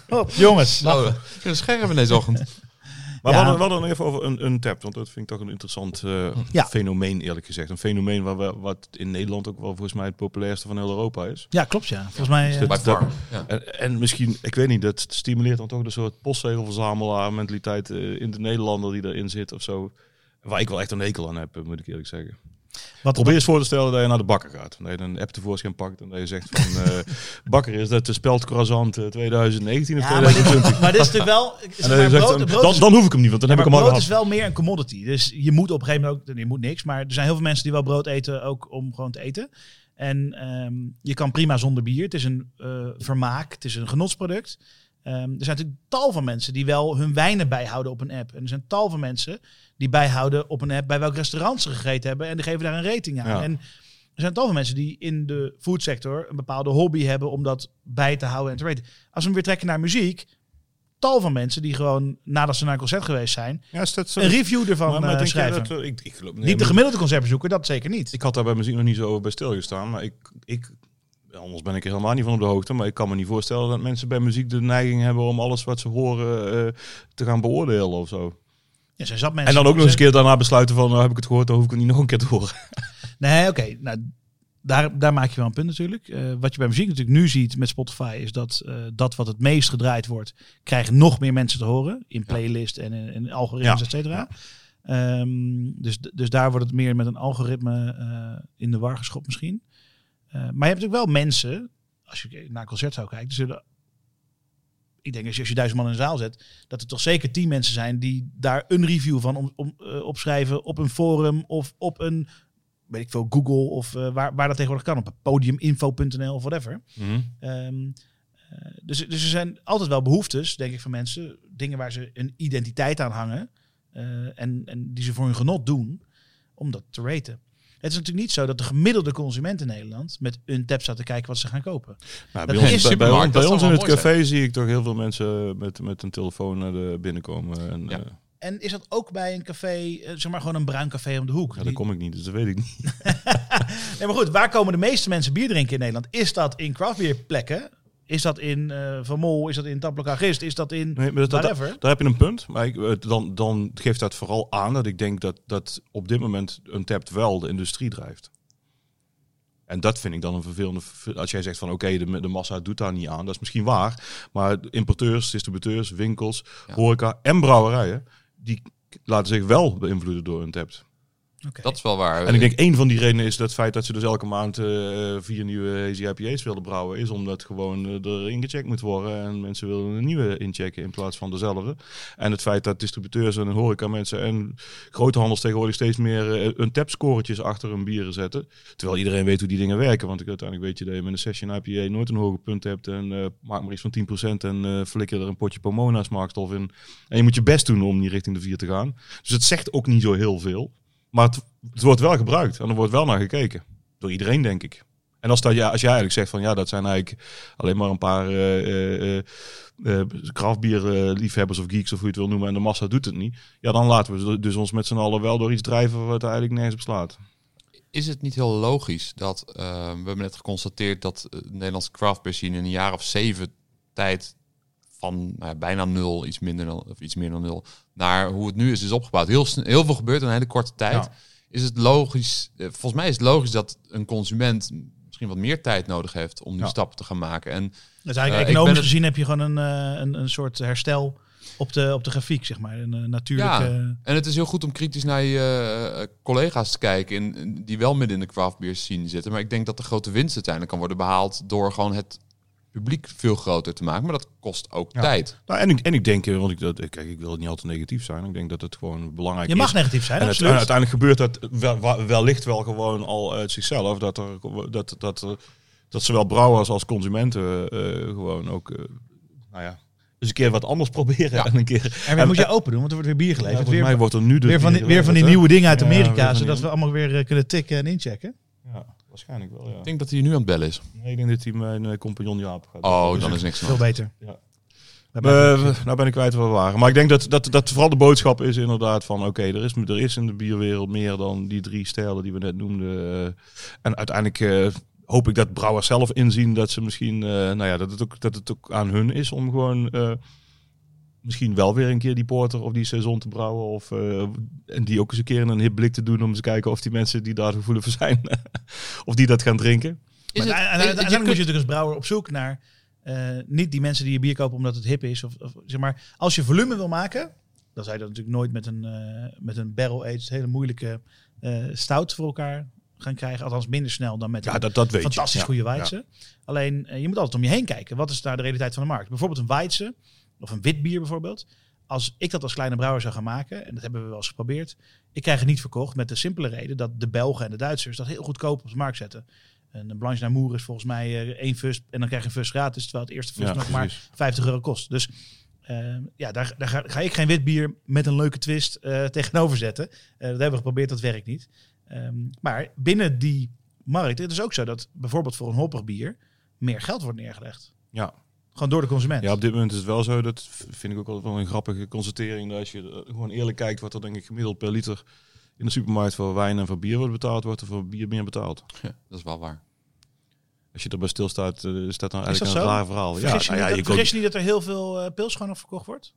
Hop, jongens. Nou, we in deze ochtend. Maar Ja. we, hadden, we hadden nog even over een, een tap, want dat vind ik toch een interessant eh, Ja. fenomeen eerlijk gezegd. Een fenomeen waar we, wat in Nederland ook wel volgens mij het populairste van heel Europa is. Ja, klopt ja. Volgens mij... By dat-. En, en misschien, ik weet niet, dat stimuleert dan toch de soort postzegelverzamelaar mentaliteit eh, in de Nederlander die erin zit of zo. Waar ik wel echt een hekel aan heb, moet ik eerlijk zeggen. Wat, Probeer eens voor te stellen dat je naar de bakker gaat. Dat je een app tevoorschijn pakt en dat je zegt van... eh, bakker, is dat de speld croissant eh, 2019 of ja, maar, dit, 2020? maar dit is natuurlijk wel... Zeg dan, brood, brood dan, is- dan hoef ik hem niet, want dan Ja, heb ik hem al brood is wel meer een commodity. Dus je moet op een gegeven moment ook, je moet niks, maar er zijn heel veel mensen die wel brood eten, ook om gewoon te eten. En ehm, je kan prima zonder bier. Het is een eh, vermaak, het is een genotsproduct. Ehm, er zijn natuurlijk tal van mensen die wel hun wijnen bijhouden op een app. En er zijn tal van mensen die bijhouden op een app bij welk restaurant ze gegeten hebben. En die geven daar een rating aan. Ja. En er zijn tal van mensen die in de foodsector een bepaalde hobby hebben om dat bij te houden en te raten. Als we hem weer trekken naar muziek, tal van mensen die gewoon nadat ze naar een concert geweest zijn, Ja, is dat zo? een review ervan maar, maar eh, schrijven. dat, we- ik, ik geloof, nee, Niet de gemiddelde concertbezoeker, dat zeker niet. Ik had daar bij muziek nog niet zo over bij stilgestaan, maar ik, ik, anders ben ik er helemaal niet van op de hoogte, maar ik kan me niet voorstellen dat mensen bij muziek de neiging hebben om alles wat ze horen eh, te gaan beoordelen of zo. Ja, zijn zat mensen. En dan ook nog eens een keer daarna besluiten van, nou heb ik het gehoord, dan hoef ik het niet nog een keer te horen. Nee, oké. Nou, daar, daar maak je wel een punt natuurlijk. Eh, wat je bij muziek natuurlijk nu ziet met Spotify is dat eh, dat wat het meest gedraaid wordt, krijgen nog meer mensen te horen in playlist en in, in algoritmes, Ja. et cetera. Ehm, dus, dus daar wordt het meer met een algoritme in de war geschopt misschien. Eh, maar je hebt natuurlijk wel mensen, als je naar een concert zou kijken, zullen, ik denk als je, als je duizend man in een zaal zet, dat er toch zeker tien mensen zijn die daar een review van om, om, eh, opschrijven op een forum of op een, weet ik veel, Google of eh, waar, waar dat tegenwoordig kan, op podiuminfo.nl of whatever. Mhm. Ehm, eh, dus, dus er zijn altijd wel behoeftes, denk ik, van mensen. Dingen waar ze een identiteit aan hangen. en, en die ze voor hun genot doen, om dat te raten. Het is natuurlijk niet zo dat de gemiddelde consument in Nederland met een tab staat te kijken wat ze gaan kopen. Nou, Dat bij ons, bij, ons, bij in het café zie ik toch heel veel mensen met, met een telefoon naar de binnenkomen. En, Ja. ja. En is dat ook bij een café, eh, zeg maar gewoon een bruin café om de hoek? ja, daar kom ik niet, dus dat weet ik niet. Nee, maar goed, waar komen de meeste mensen bier drinken in Nederland? Is dat in craftbeerplekken? Is dat in eh Van Mol? Is dat in Taplokagist? Is dat in Nee, maar dat, dat, whatever? daar heb je een punt. Maar ik, eh, dan, dan geeft dat vooral aan dat ik denk dat, dat op dit moment een tap wel de industrie drijft. En dat vind ik dan een vervelende... Als jij zegt van oké, de, de massa doet daar niet aan. Dat is misschien waar. Maar importeurs, distributeurs, winkels, Ja. horeca en brouwerijen... die laten zich wel beïnvloeden door een tap. Oké. Dat is wel waar. En ik denk één van die redenen is dat feit dat ze dus elke maand eh, vier nieuwe hazy IPA's willen brouwen. Is omdat gewoon eh, er ingecheckt moet worden. En mensen willen een nieuwe inchecken in plaats van dezelfde. En het feit dat distributeurs en horeca mensen en grote handels tegenwoordig steeds meer eh, een tapscoretjes achter hun bieren zetten. Terwijl iedereen weet hoe die dingen werken. Want ik uiteindelijk weet je dat je met een session IPA nooit een hoger punt hebt. En eh, maak maar iets van 10% en eh flikker er een potje Pomona smaakstof in. En je moet je best doen om niet richting de 4 te gaan. Dus het zegt ook niet zo heel veel. Maar het, wordt wel gebruikt en er wordt wel naar gekeken. Door iedereen, denk ik. En als, dat, ja, als jij eigenlijk zegt van ja, dat zijn eigenlijk alleen maar een paar uh, uh, craftbierliefhebbers of geeks of hoe je het wil noemen en de massa doet het niet. Ja, dan laten we dus ons met z'n allen wel door iets drijven wat eigenlijk nergens op slaat. Is het niet heel logisch dat, we hebben net geconstateerd dat de Nederlandse craftbeer in een jaar of zeven tijd van nou bijna nul, iets minder dan, of iets meer dan nul, naar hoe het nu is, is opgebouwd. Heel, heel veel gebeurt in een hele korte tijd. Ja. Is het logisch, eh, volgens mij is het logisch dat een consument misschien wat meer tijd nodig heeft om die Ja. stappen te gaan maken. En Dus eigenlijk Eh, economisch gezien heb je gewoon een, eh, een, een soort herstel op de, op de grafiek, zeg maar. Een natuurlijke... Ja. En het is heel goed om kritisch naar je collega's te kijken in, in- die wel midden in de craftbeer scene zitten. Maar ik denk dat de grote winst uiteindelijk kan worden behaald door gewoon het publiek veel groter te maken. Maar dat kost ook Ja. tijd. Nou, en, ik, en ik denk, eh, want ik, dat, kijk, ik wil het niet al te negatief zijn. Ik denk dat het gewoon belangrijk je is. mag negatief zijn, En het- absoluut. uiteindelijk gebeurt dat wel, wellicht wel gewoon al uit zichzelf. Dat, er, dat, dat, er- dat zowel brouwers als consumenten eh, gewoon ook, eh, nou ja, eens een keer wat anders proberen. Ja. En een keer, en weer moet je open doen, want er wordt weer bier ja, geleverd. volgens weer, mij wordt er nu dus weer, van die, weer van die nieuwe dingen uit Ja, Amerika, zodat we allemaal weer eh, kunnen tikken en inchecken. Ja, waarschijnlijk wel, ja. Ik denk dat hij nu aan het bellen is. Nee, ik denk dat hij mijn eh, compagnon Jaap gaat. Oh, Dus dan is niks Veel beter. Ja. Eh, nou ben ik kwijt waar we waren. Maar ik denk dat, dat, dat vooral de boodschap is inderdaad van... oké, er, is, er is in de bierwereld meer dan die drie stijlen die we net noemden. Eh, en uiteindelijk eh, hoop ik dat brouwers zelf inzien dat ze misschien... eh, nou ja, dat het, ook, dat het ook aan hun is om gewoon... misschien wel weer een keer die porter of die saison te brouwen. Of, eh, en die ook eens een keer in een hip blik te doen om te kijken of die mensen die daar gevoelig voor zijn... of die dat gaan drinken. Is Maar het- je uiteindelijk moet je natuurlijk als brouwer op zoek naar eh, niet die mensen die je bier kopen omdat het hip is. Of, of zeg maar, als je volume wil maken, dan zou je dat natuurlijk nooit met een, eh, met een barrel aged hele moeilijke eh, stout voor elkaar gaan krijgen. Althans minder snel dan met Ja, een dat, dat weet fantastisch je. Ja, goede ja. Alleen je moet altijd om je heen kijken. Wat is daar de realiteit van de markt? Bijvoorbeeld een Weidse of een wit bier bijvoorbeeld. Als ik dat als kleine brouwer zou gaan maken, en dat hebben we wel eens geprobeerd, ik krijg het niet verkocht met de simpele reden dat de Belgen en de Duitsers dat heel goedkoop op de markt zetten. Een Blanche d'Amour is volgens mij eh, één fus en dan krijg je een fus gratis, terwijl het eerste fus Ja, nog maar precies. 50 euro kost. Dus eh, ja, daar, daar ga, ga ik geen wit bier met een leuke twist eh, tegenover zetten. Eh, dat hebben we geprobeerd, dat werkt niet. Ehm, maar binnen die markt, het is ook zo dat bijvoorbeeld voor een hoppig bier meer geld wordt neergelegd. Ja. Gewoon door de consument. Ja, op dit moment is het wel zo. Dat vind ik ook altijd wel een grappige constatering. Dat als je eh, gewoon eerlijk kijkt wat er denk ik gemiddeld per liter in de supermarkt voor wijn en voor bier wordt betaald, wordt er voor bier meer betaald. Ja, dat is wel waar. Als je erbij stilstaat, eh, is dat dan Is eigenlijk dat een zo? raar verhaal. Vergis, je, nou niet, je dat, je niet dat er heel veel eh pils gewoon op verkocht wordt?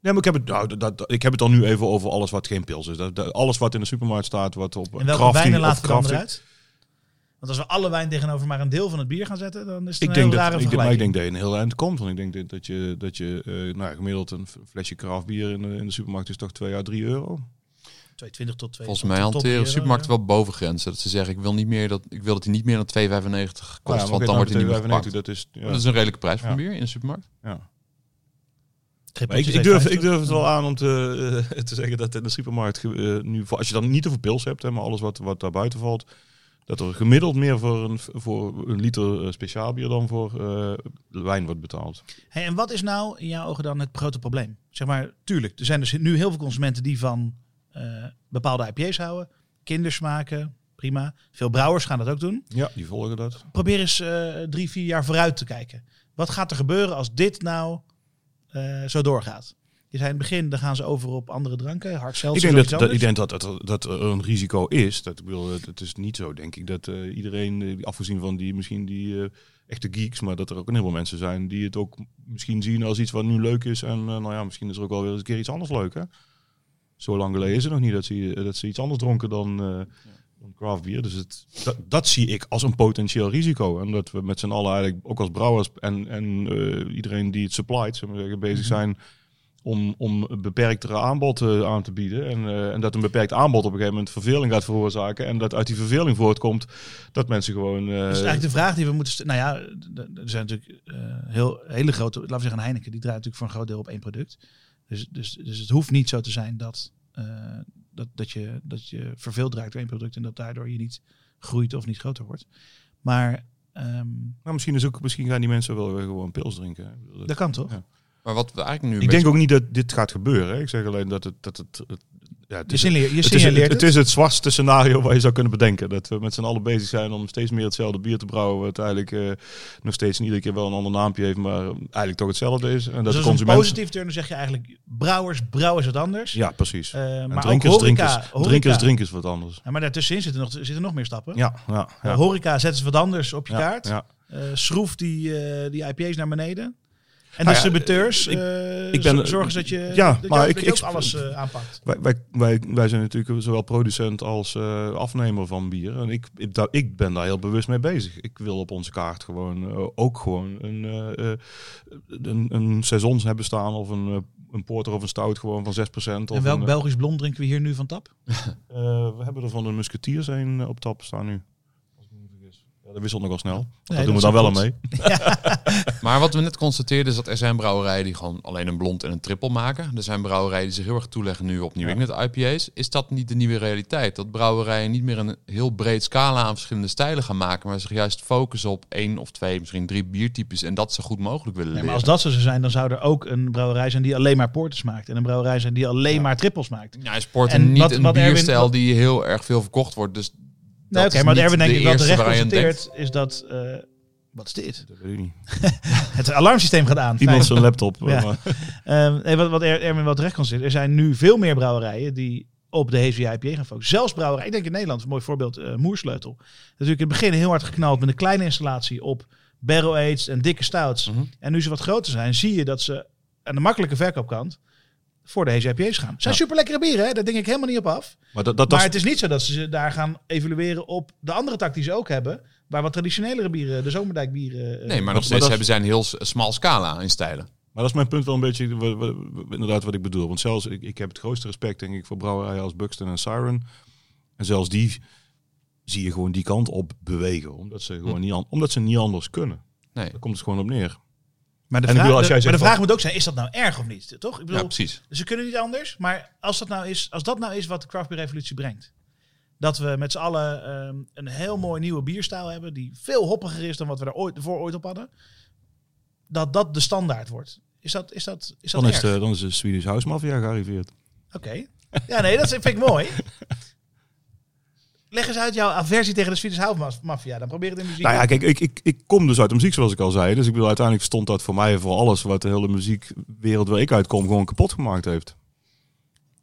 Nee, maar ik heb, het, nou, dat, dat- ik heb het dan nu even over alles wat geen pils is. Dat, dat- alles wat in de supermarkt staat, wat op En welke wijnen crafting- eruit? Want als we alle wijn tegenover maar een deel van het bier gaan zetten, dan is het Ik een denk, heel dat, rare ik, maar ik denk dat je een heel eind komt. Want ik denk dat- dat je, dat je eh, nou, gemiddeld een flesje craft bier in de, in de supermarkt is toch 2 à 3 euro. 220 tot 2 Volgens mij hanteren euro, supermarkten ja. wel bovengrenzen. Dat ze zeggen, ik wil, niet meer dat, ik wil dat hij niet meer dan 2,95 kost, Ja, maar want dan wordt hij niet meer 95, gepakt. Dat is, ja, Dat is een redelijke prijs voor bier in de supermarkt. ja. Ik, durf, 2,50. ik durf het wel aan om te, eh, te zeggen dat in de supermarkt eh, nu, als je dan niet over pils hebt, hè, maar alles wat, wat daar buiten valt, dat er gemiddeld meer voor een, voor een liter eh, speciaal bier dan voor eh, wijn wordt betaald. Hey, en wat is nou in jouw ogen dan het grote probleem? Zeg maar, tuurlijk, er zijn dus nu heel veel consumenten die van eh, bepaalde IPA's houden. Kindersmaken, prima. Veel brouwers gaan dat ook doen. Ja, die volgen dat. Probeer eens drie, vier jaar vooruit te kijken. Wat gaat er gebeuren als dit nou zo doorgaat? Je zei in het begin, dan gaan ze over op andere dranken, hard Ik denk, dat, dat, ik denk dat, dat, er- dat er een risico is. Dat, ik bedoel, het, het is niet zo, denk ik, dat eh, iedereen, eh, afgezien van die misschien die eh, echte geeks, maar dat er ook een heleboel mensen zijn die het ook misschien zien als iets wat nu leuk is. En nou ja, misschien is er ook wel weer eens een keer iets anders leuk, hè? Zo lang geleden is het nog niet dat ze, dat ze iets anders dronken dan, eh dan craft beer. Dus het, dat, dat zie ik als een potentieel risico. En dat we met z'n allen eigenlijk, ook als brouwers en, en eh, iedereen die het supplied, zullen we zeggen, bezig zijn om, om een beperktere aanbod eh, aan te bieden. En, eh, en dat een beperkt aanbod op een gegeven moment verveling gaat veroorzaken. En dat uit die verveling voortkomt dat mensen gewoon... Dat is eigenlijk de vraag die we moeten stellen. Nou ja, er zijn natuurlijk heel, hele grote, laten we zeggen Heineken, die draait natuurlijk voor een groot deel op één product. Dus, dus, dus het hoeft niet zo te zijn dat, dat, dat, je, dat je verveeld raakt door één product en dat daardoor je niet groeit of niet groter wordt. Maar ehm, nou, misschien, is ook, misschien gaan die mensen wel weer gewoon pils drinken. dat- dat kan toch? Ja. Maar wat we eigenlijk nu... Ik denk ook niet dat dit gaat gebeuren. Hè. Ik zeg alleen dat het... Dat het, het ja, het Je, is, signaleert, je het, is, signaleert het, is het zwartste scenario waar je zou kunnen bedenken. Dat we met z'n allen bezig zijn om steeds meer hetzelfde bier te brouwen. Wat eigenlijk eh, nog steeds iedere keer wel een ander naampje heeft, maar eigenlijk toch hetzelfde is. En dat dus de consument... positief turn, dan zeg je eigenlijk brouwers, brouwen is wat anders. Ja, precies. Eh, en maar drinkers, drinkers, horeca. drinkers, drinkers wat anders. Ja, maar daartussenin zitten nog, zitten nog meer stappen. Ja, ja, ja. Horeca zetten ze wat anders op je ja, kaart. ja. Eh, schroef die, eh, die IPA's naar beneden. En ja, distributeurs ik- eh, ik ben- zo- zorgen ze dat je, ja, dat maar ik- ik- ook alles eh, aanpakt. Wij, wij, wij, wij zijn natuurlijk zowel producent als eh, afnemer van bier. En ik, ik, daar- ik ben daar heel bewust mee bezig. Ik wil op onze kaart gewoon ook gewoon een, een, een saisons hebben staan of een, een porter of een stout gewoon van 6%. Of En welk een, Belgisch blond drinken we hier nu van tap? we hebben er van de musketiers een op tap staan nu. Als ik me niet vergis. Ja, dat wisselt nogal snel. Nee, dat doen we dan is wel mee. Maar wat we net constateerden is dat er zijn brouwerijen die gewoon alleen een blond en een triple maken. Er zijn brouwerijen die zich heel erg toeleggen nu op New Ja. England IPA's. Is dat niet de nieuwe realiteit? Dat brouwerijen niet meer een heel breed scala aan verschillende stijlen gaan maken, maar zich juist focussen op één of twee, misschien drie biertypes en dat zo goed mogelijk willen Nee, leren. maar als dat zo zou zijn, dan zou er ook een brouwerij zijn die alleen maar porters maakt. En een brouwerij zijn die alleen Ja. maar trippels maakt. Ja, sport En niet wat- een wat Erwin- bierstijl wat- die heel erg veel verkocht wordt. Dus Nee, dat oké, is maar niet Erwin denk de ik wel eerste terecht waar je aan denkt. constateert, is dat... eh, wat is dit? Dat weet ik niet. Het alarmsysteem gaat aan. Iemand zijn laptop. Ja. maar- Ehm, nee, wat, wat Er- Erwin wel terecht constateert, er zijn nu veel meer brouwerijen die op de Hazy IPA gaan focussen. Zelfs brouwerijen, ik denk in Nederland, een mooi voorbeeld, eh, Moersleutel. Natuurlijk in het begin heel hard geknald met een kleine installatie op barrel aged en dikke stouts. Mhm. En nu ze wat groter zijn, zie je dat ze aan de makkelijke verkoopkant voor de Hazy IPA's gaan. Zijn Ja. super lekkere bieren, hè? daar denk ik helemaal niet op af. Maar dat, dat, maar dat, het is niet zo dat ze ze daar gaan evalueren op de andere tak die ze ook hebben. Waar wat traditionelere bieren, de Zomerdijkbieren... eh, Nee, maar nog maar steeds dat- hebben zij een heel smal scala in stijlen. Maar dat is mijn punt wel een beetje, wa- wa- wa- inderdaad wat ik bedoel. Want zelfs, ik, ik heb het grootste respect denk ik voor brouwerijen als Buxton en Siren. En zelfs die zie je gewoon die kant op bewegen. Omdat ze, gewoon Hm. niet, omdat ze niet anders kunnen. Nee. Daar komt het gewoon op neer. Maar de, vraag, bedoel, als de- jij maar de zegt vraag van- moet ook zijn, is dat nou erg of niet? Toch? Ik Ja, bedoel, precies. ze kunnen niet anders. Maar als dat nou is, als dat nou is wat de craft beer revolutie brengt. Dat we met z'n allen ehm, een heel mooi nieuwe bierstijl hebben. Die veel hoppiger is dan wat we er ooit, voor ooit op hadden. Dat dat de standaard wordt. Is dat, is dat, is dat Dan is, de, dan is de Swedish House Mafia gearriveerd. Oké. Ja, nee, dat vind ik mooi. Leg eens uit jouw aversie tegen de Swedish House Mafia. Dan probeer het in muziek. Nou ja, kijk, ik, ik, ik kom dus uit de muziek zoals ik al zei. Dus ik bedoel, uiteindelijk stond dat voor mij voor alles wat de hele muziekwereld waar ik uitkom gewoon kapot gemaakt heeft.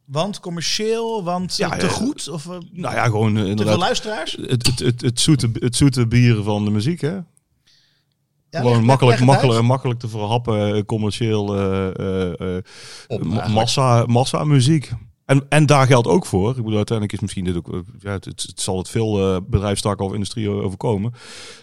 Want commercieel, want Ja, eh, te ja. goed? Of eh, Nou ja, gewoon eh, te inderdaad luisteraars? het, het, het, het, zoete, het zoete bier van de muziek, hè? Ja, Gewoon makkelijk, makkelijk, uit. makkelijk te verhappen, eh, commercieel eh, eh, eh, eigenlijk. massa, massa muziek. En, en daar geldt ook voor. Ik bedoel, uiteindelijk is misschien dit ook. eh, Ja, het, zal het veel eh, bedrijfstakken of industrie overkomen.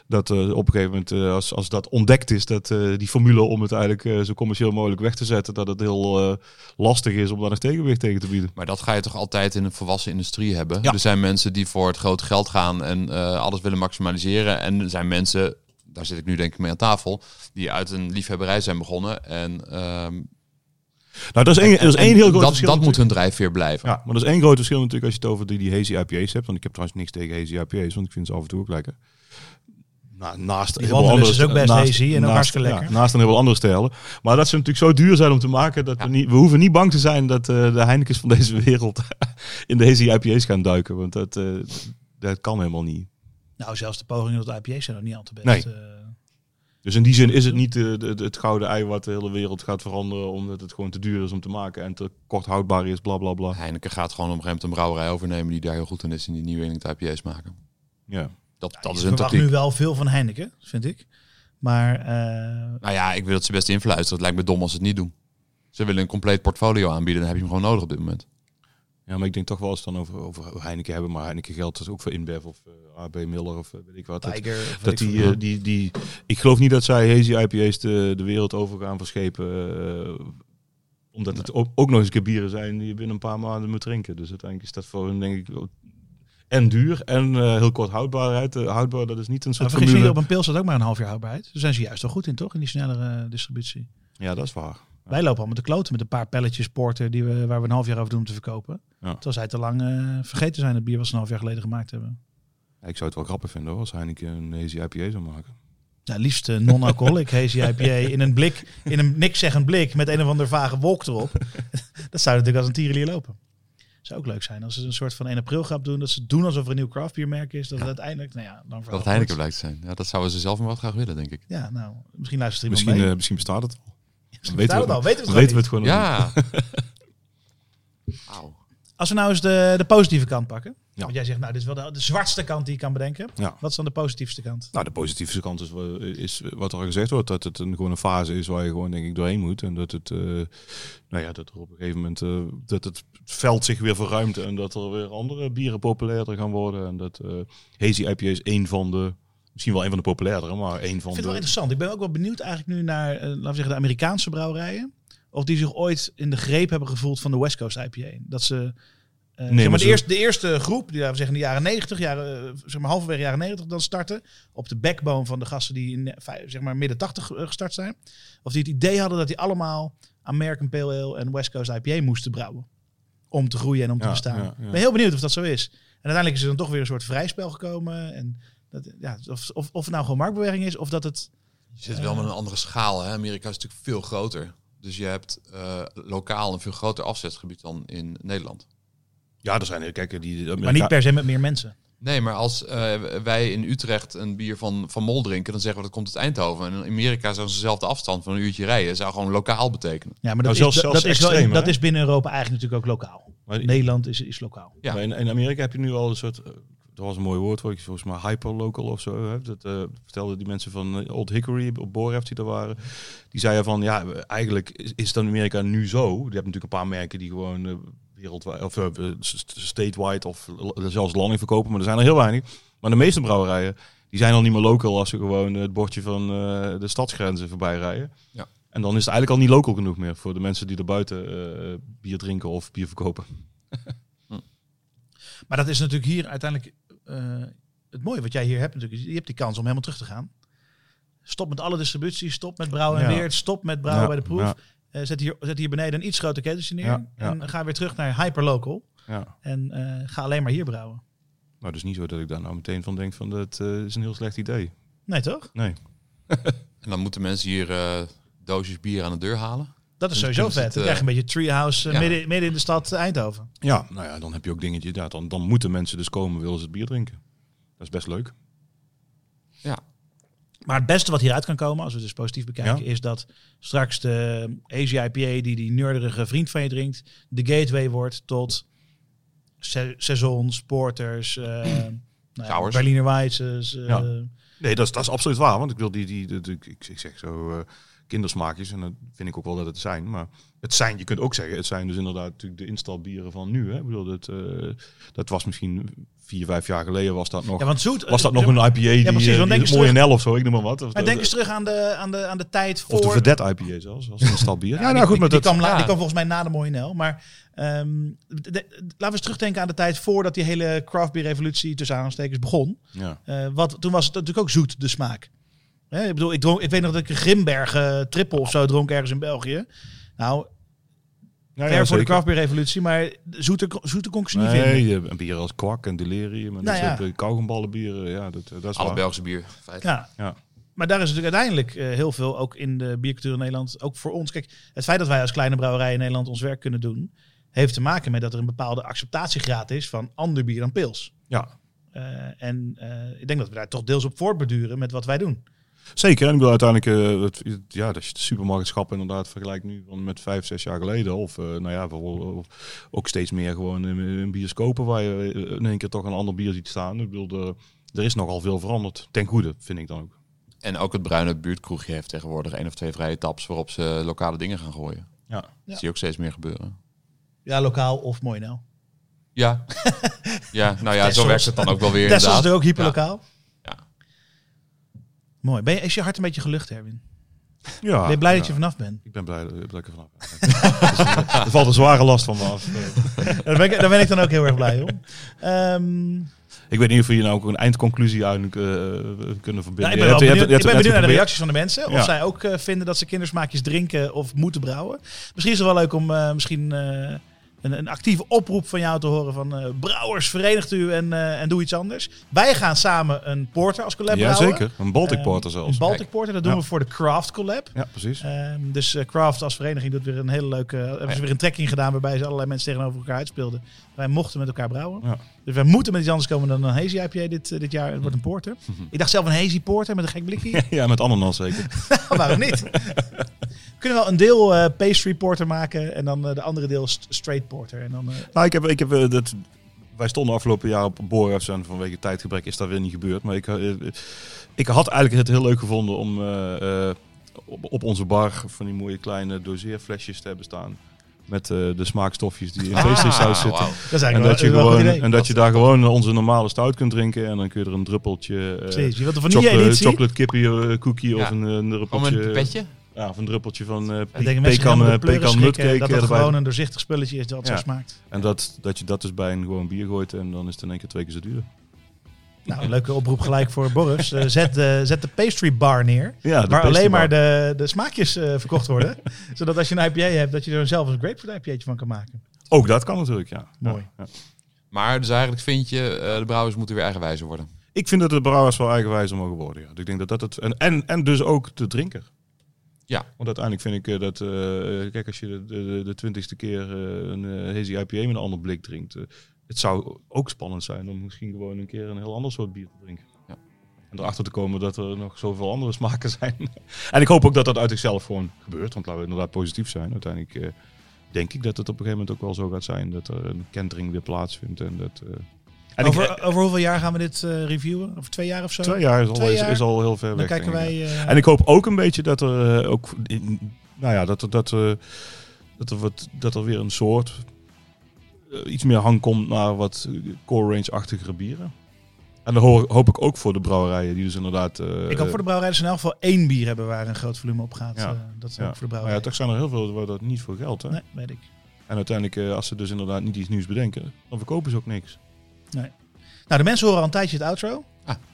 Dat eh, op een gegeven moment, als, als dat ontdekt is, dat die formule om het eigenlijk zo commercieel mogelijk weg te zetten, dat het heel lastig is om daar nog tegenwicht tegen te bieden. Maar dat ga je toch altijd in een volwassen industrie hebben? Ja. Er zijn mensen die voor het grote geld gaan en alles willen maximaliseren. En er zijn mensen, daar zit ik nu denk ik mee aan tafel, die uit een liefhebberij zijn begonnen. En, ehm, Nou, dat is één, dat is één heel groot dat, verschil. dat moet hun drijfveer blijven. Ja, maar dat is één groot verschil natuurlijk als je het over die, die hazy IPA's hebt. Want ik heb trouwens niks tegen hazy IPA's, want ik vind ze af en toe ook lekker. Nou, naast Die heel veel Wanderlust andere is ook best naast- hazy en ook naast- hartstikke ja, lekker. naast een heel veel andere stijlen. Maar dat ze natuurlijk zo duur zijn om te maken, dat Ja. we, niet, we hoeven niet bang te zijn dat eh, de Heinekens van deze wereld in de hazy IPA's gaan duiken. Want dat, eh, dat kan helemaal niet. Nou, zelfs de pogingen tot IPA's zijn nog niet al te best. Nee. eh. Dus in die zin is het niet de, de- de- het gouden ei wat de hele wereld gaat veranderen, omdat het gewoon te duur is om te maken en te kort houdbaar is, bla bla bla. Heineken gaat gewoon op een gegeven moment een brouwerij overnemen die daar heel goed in is en die nieuwe IPA's maken. Ja. Dat, dat is een verwacht tactiek. nu wel veel van Heineken, vind ik. Maar eh, Nou ja, ik wil dat ze best influisteren. Het lijkt me dom als ze het niet doen. Ze willen een compleet portfolio aanbieden. Dan heb je hem gewoon nodig op dit moment. Ja, maar ik denk toch wel het dan over, over Heineken hebben, maar Heineken geldt dus ook voor InBev of eh, AB Miller of eh, weet ik wat. Dat, Tiger. dat ik die, eh, die, die, ik geloof niet dat zij hazy IPA's de, de wereld over gaan verschepen. omdat het ook, ook nog eens een keer bieren zijn die je binnen een paar maanden moet drinken. Dus uiteindelijk is dat voor hun denk ik en duur en heel kort houdbaarheid. Houdbaar, dat is niet een soort niet, formule. op een pil staat ook maar een half jaar houdbaarheid. Daar zijn ze juist wel goed in, toch? In die snellere distributie. Ja, dat is waar. Wij lopen allemaal te kloten met een paar pelletjes porter die we, waar we een half jaar over doen om te verkopen. Ja. Terwijl zij te lang eh, vergeten zijn het bier wat ze een half jaar geleden gemaakt hebben. Ja, ik zou het wel grappig vinden hoor, als Heineken een hazy IPA zou maken. Ja, liefst eh, non-alcoholic hazy IPA in een blik, in een niks zeggend blik met een of ander vage wolk erop. dat zou natuurlijk als een tierenlier lopen. Zou ook leuk zijn als ze een soort van 1 april grap doen. Dat ze doen alsof er een nieuw craftbiermerk is. Dat het uiteindelijk, nou ja, dan Dat het Heineken blijkt zijn. Ja, dat zouden ze zelf maar wat graag willen, denk ik. Ja, nou, misschien luistert er Misschien, iemand mee. eh, misschien bestaat het al. Misschien weten bestaat we- het al, weten we het weten we gewoon het gewoon nog. Ja. Auw. Als we nou eens de, de positieve kant pakken. Ja. Want jij zegt, nou, dit is wel de, de zwartste kant die ik kan bedenken. Ja. Wat is dan de positiefste kant? Nou, de positieve kant is, wel- is wat er al gezegd wordt, dat het een, gewoon een fase is waar je gewoon denk ik doorheen moet. En dat het, eh, nou ja, dat er op een gegeven moment, eh, dat het veld zich weer verruimt en dat er weer andere bieren populairder gaan worden. En dat eh Hazy IPA is één van de, misschien wel een van de populairdere, maar één Ik van vind het wel de... interessant. Ik ben ook wel benieuwd eigenlijk nu naar, eh, laten we zeggen, de Amerikaanse brouwerijen. Of die zich ooit in de greep hebben gevoeld van de West Coast IPA. Dat ze, eh, zeg maar, de, eerste, de eerste groep, die laten we zeggen in de jaren 90, jaren, eh, zeg maar halverwege jaren 90 dan starten. Op de backbone van de gasten die in eh, zeg maar midden 80 eh, gestart zijn. Of die het idee hadden dat die allemaal American Pale Ale en West Coast IPA moesten brouwen. Om te groeien en om te Ja, bestaan. ja, ja. Ik ben heel benieuwd of dat zo is. En uiteindelijk is er dan toch weer een soort vrijspel gekomen. En dat, ja, of, of, of het nou gewoon marktbeweging is, of dat het Je zit wel met een andere schaal. Hè? Amerika is natuurlijk veel groter. Dus je hebt eh, lokaal een veel groter afzetgebied dan in Nederland. Ja, er zijn, kijk, die... Maar niet per se met meer mensen. Nee, maar als eh, wij in Utrecht een bier van, van Mol drinken, dan zeggen we dat komt uit Eindhoven. En in Amerika zou ze dezelfde afstand van een uurtje rijden. zou gewoon lokaal betekenen. Ja, maar Nou, dat, zelfs- is, dat, zelfs dat is, wel, dat is binnen Europa eigenlijk natuurlijk ook lokaal. Maar- Nederland is, is lokaal. Ja. Maar in, in Amerika heb je nu al een soort, eh, dat was een mooi woord, volgens volgens mij hyperlocal of zo. Hè? Dat eh, vertelden die mensen van eh, Old Hickory op Boref die er waren. Die zeiden van, ja, eigenlijk is, is het in Amerika nu zo. Je hebt natuurlijk een paar merken die gewoon eh, wereldwijd, of statewide of zelfs landing verkopen, maar er zijn er heel weinig. Maar de meeste brouwerijen, die zijn al niet meer local als ze gewoon het bordje van eh, de stadsgrenzen voorbij rijden. Ja. En dan is het eigenlijk al niet local genoeg meer voor de mensen die er buiten eh, bier drinken of bier verkopen. Maar dat is natuurlijk hier uiteindelijk eh, het mooie wat jij hier hebt natuurlijk. is, Je hebt die kans om helemaal terug te gaan. Stop met alle distributie, stop met brouwen en Ja. weert, stop met brouwen Ja, bij de proef. ja. Eh, zet, hier, zet hier beneden een iets groter keteltje neer. Ja, ja. En ga weer terug naar hyperlocal. Ja. En eh, ga alleen maar hier brouwen. Maar het is niet zo dat ik daar nou meteen van denk van dat eh, is een heel slecht idee. Nee, toch? Nee. En dan moeten mensen hier eh, doosjes bier aan de deur halen. Dat is Dan sowieso vet. het, Dan eh, krijg je een beetje treehouse eh, ja. midden, midden in de stad Eindhoven. Ja, nou ja, dan heb je ook dingetje. Ja, dan, dan moeten mensen dus komen, willen ze het bier drinken. Dat is best leuk. Ja, Maar het beste wat hieruit kan komen, als we het dus positief bekijken, Ja. is dat straks de Asia IPA die die nerderige vriend van je drinkt, de gateway wordt tot se- saisons, porters, eh nou ja. Berliner Weisses. eh, Ja. Nee, dat is, dat is absoluut waar. Want ik wil die, die, die, die- ik, ik zeg zo, eh, kindersmaakjes. En dat vind ik ook wel dat het zijn. Maar het zijn, je kunt ook zeggen, het zijn dus inderdaad natuurlijk de instalbieren van nu. Hè? Ik bedoel, dat, eh, dat was misschien vier, vijf jaar geleden was dat nog... Ja, want zoet... was dat nog een IPA die, precies, want eh, denk die terug- NL of zo, ik noem maar wat. Of Maar de, denk eens terug aan de, aan de, aan de tijd voor... of de Vedette IPA zelfs, als een. Ja, die, nou goed, maar die, dat... kwam, la- ja. die kwam volgens mij na de mooie Nel. Maar ehm, de- de- laten we eens terugdenken aan de tijd voordat die hele craft beer revolutie tussen aanstekens begon. Ja. Eh, wat, toen was het natuurlijk ook zoet, de smaak. Hè, ik bedoel, ik, dronk, ik weet nog dat ik een Grimberg eh, triple of zo dronk ergens in België. Nou, Ja, ver ja, voor de zeker. craft beer revolutie, maar zoeter, zoeter kon ik ze niet vinden. Nee, een bier als kwak en delirium en Nou ja. soort kauwgomballenbieren. Ja, dat, dat is Alle waar. Belgische bier. feitelijk. Ja. Ja. Maar daar is natuurlijk uiteindelijk eh, heel veel, ook in de biercultuur in Nederland, ook voor ons. Kijk, het feit dat wij als kleine brouwerij in Nederland ons werk kunnen doen, heeft te maken met dat er een bepaalde acceptatiegraad is van ander bier dan pils. Ja, Eh, en eh, ik denk dat we daar toch deels op voortbeduren met wat wij doen. Zeker. En ik bedoel uiteindelijk, eh, het, ja, als je de supermarktschap inderdaad vergelijkt nu met vijf, zes jaar geleden. Of eh, nou ja, bijvoorbeeld of ook steeds meer gewoon in, in bioscopen waar je eh, in één keer toch een ander bier ziet staan. Ik bedoel, de, er is nogal veel veranderd. Ten goede, vind ik dan ook. En ook het bruine buurtkroegje heeft tegenwoordig één of twee vrije taps waarop ze lokale dingen gaan gooien. Ja. Dat Ja. zie je ook steeds meer gebeuren. Ja, lokaal of mooi nou. Ja, ja nou ja, zo werkt het dan ook wel weer is inderdaad. er ook hyperlokaal. Ja. Mooi. Ben je, is je hart een beetje gelucht, Erwin? Ja, ben je blij dat je vanaf bent? Ik ben blij dat ik er vanaf ben. Dus, er valt een zware last van me af. Daar, ben ik, daar ben ik dan ook heel erg blij om. Ehm, Ik weet niet of we hier nou ook een eindconclusie uit eh, kunnen verbinden. Ja, ik ben, wel benieuwd, ik ben naar de reacties van de mensen. Of Ja. zij ook eh, vinden dat ze kindersmaakjes drinken of moeten brouwen. Misschien is het wel leuk om eh, misschien een, een actieve oproep van jou te horen van eh, brouwers, verenigt u en, eh, en doe iets anders. Wij gaan samen een porter als collab Ja, brouwen. zeker. Een Baltic Ehm, Porter zelfs. Een Baltic Porter, dat doen Ja. we voor de Craft Collab. Ja, precies. Ehm, dus eh, Craft als vereniging doet weer een hele leuke. hebben ze weer een trekking gedaan waarbij ze allerlei mensen tegenover elkaar uitspeelden. Wij mochten met elkaar brouwen. Ja. Dus wij moeten met iets anders komen dan een hazy IPA dit, dit jaar. Het wordt een porter. Ik dacht zelf een hazy porter met een gek blikje. Ja, met ananas zeker. Waarom niet? We kunnen wel een deel eh, pastry porter maken en dan eh, de andere deel st- straight porter. En dan, eh, Nou, ik heb, ik heb dat. Wij stonden afgelopen jaar op Boras en vanwege tijdgebrek is dat weer niet gebeurd. Maar ik, ik had eigenlijk het heel leuk gevonden om eh, eh, op, onze bar van die mooie kleine doseerflesjes te hebben staan. Met eh, de smaakstofjes die in pastry saus zitten. dat En wel, dat je, gewoon, idee. en dat je daar gewoon onze normale stout kunt drinken. En dan kun je er een druppeltje eh, Precies, je wilt een vanille chocolate, chocolate kippie cookie of een, een druppeltje. een pipetje. Ja, of een druppeltje van eh mensen pekan, eh, pekan nutcake. dat het erbij. gewoon een doorzichtig spulletje is dat Ja. zo smaakt. En dat, dat je dat dus bij een gewoon bier gooit en dan is het in één keer twee keer zo duur. Nou, een leuke oproep gelijk voor Boris. Eh, zet, de, zet de pastry bar neer. Ja, de waar alleen maar de, de smaakjes eh, verkocht worden. zodat als je een IPA hebt, dat je er zelf een grapefruit IPA'tje van kan maken. Ook dat kan natuurlijk, ja. Mooi. Ja, ja. Maar dus eigenlijk vind je, eh, de brouwers moeten weer eigenwijzer worden. Ik vind dat de brouwers wel eigenwijzer mogen worden. Ja. Ik denk dat dat het. En, en, en dus ook de drinker. Ja. Want uiteindelijk vind ik eh, dat. eh, kijk, als je de, de, de twintigste keer eh, een eh, hazy IPA met een ander blik drinkt. eh, het zou ook spannend zijn om misschien gewoon een keer een heel ander soort bier te drinken. Ja. En erachter te komen dat er nog zoveel andere smaken zijn. en ik hoop ook dat dat uit zichzelf gewoon gebeurt. Want laten we inderdaad positief zijn. Uiteindelijk eh, denk ik dat het op een gegeven moment ook wel zo gaat zijn. Dat er een kentering weer plaatsvindt. En dat. Ik- over, over hoeveel jaar gaan we dit eh, reviewen? Over twee jaar of zo? Twee jaar is al, Twee jaar? is al heel ver Dan weg. kijken wij... eh, En ik hoop ook een beetje dat er eh, ook, in- nou ja, dat er, dat, er- dat er, wat, dat er weer een soort iets meer hang komt naar wat core range-achtigere bieren. En dan hoor- hoop ik ook voor de brouwerijen die dus inderdaad. ik hoop voor de brouwerij dat ze in elk geval één bier hebben waar een groot volume op gaat. Ja. Dat is ja. ook voor de Maar brouwerij. ja, toch zijn er heel veel waar dat niet voor geldt. Hè? Nee, weet ik. En uiteindelijk, als ze dus inderdaad niet iets nieuws bedenken, dan verkopen ze ook niks. Nou, de mensen horen al een tijdje het outro. Oké.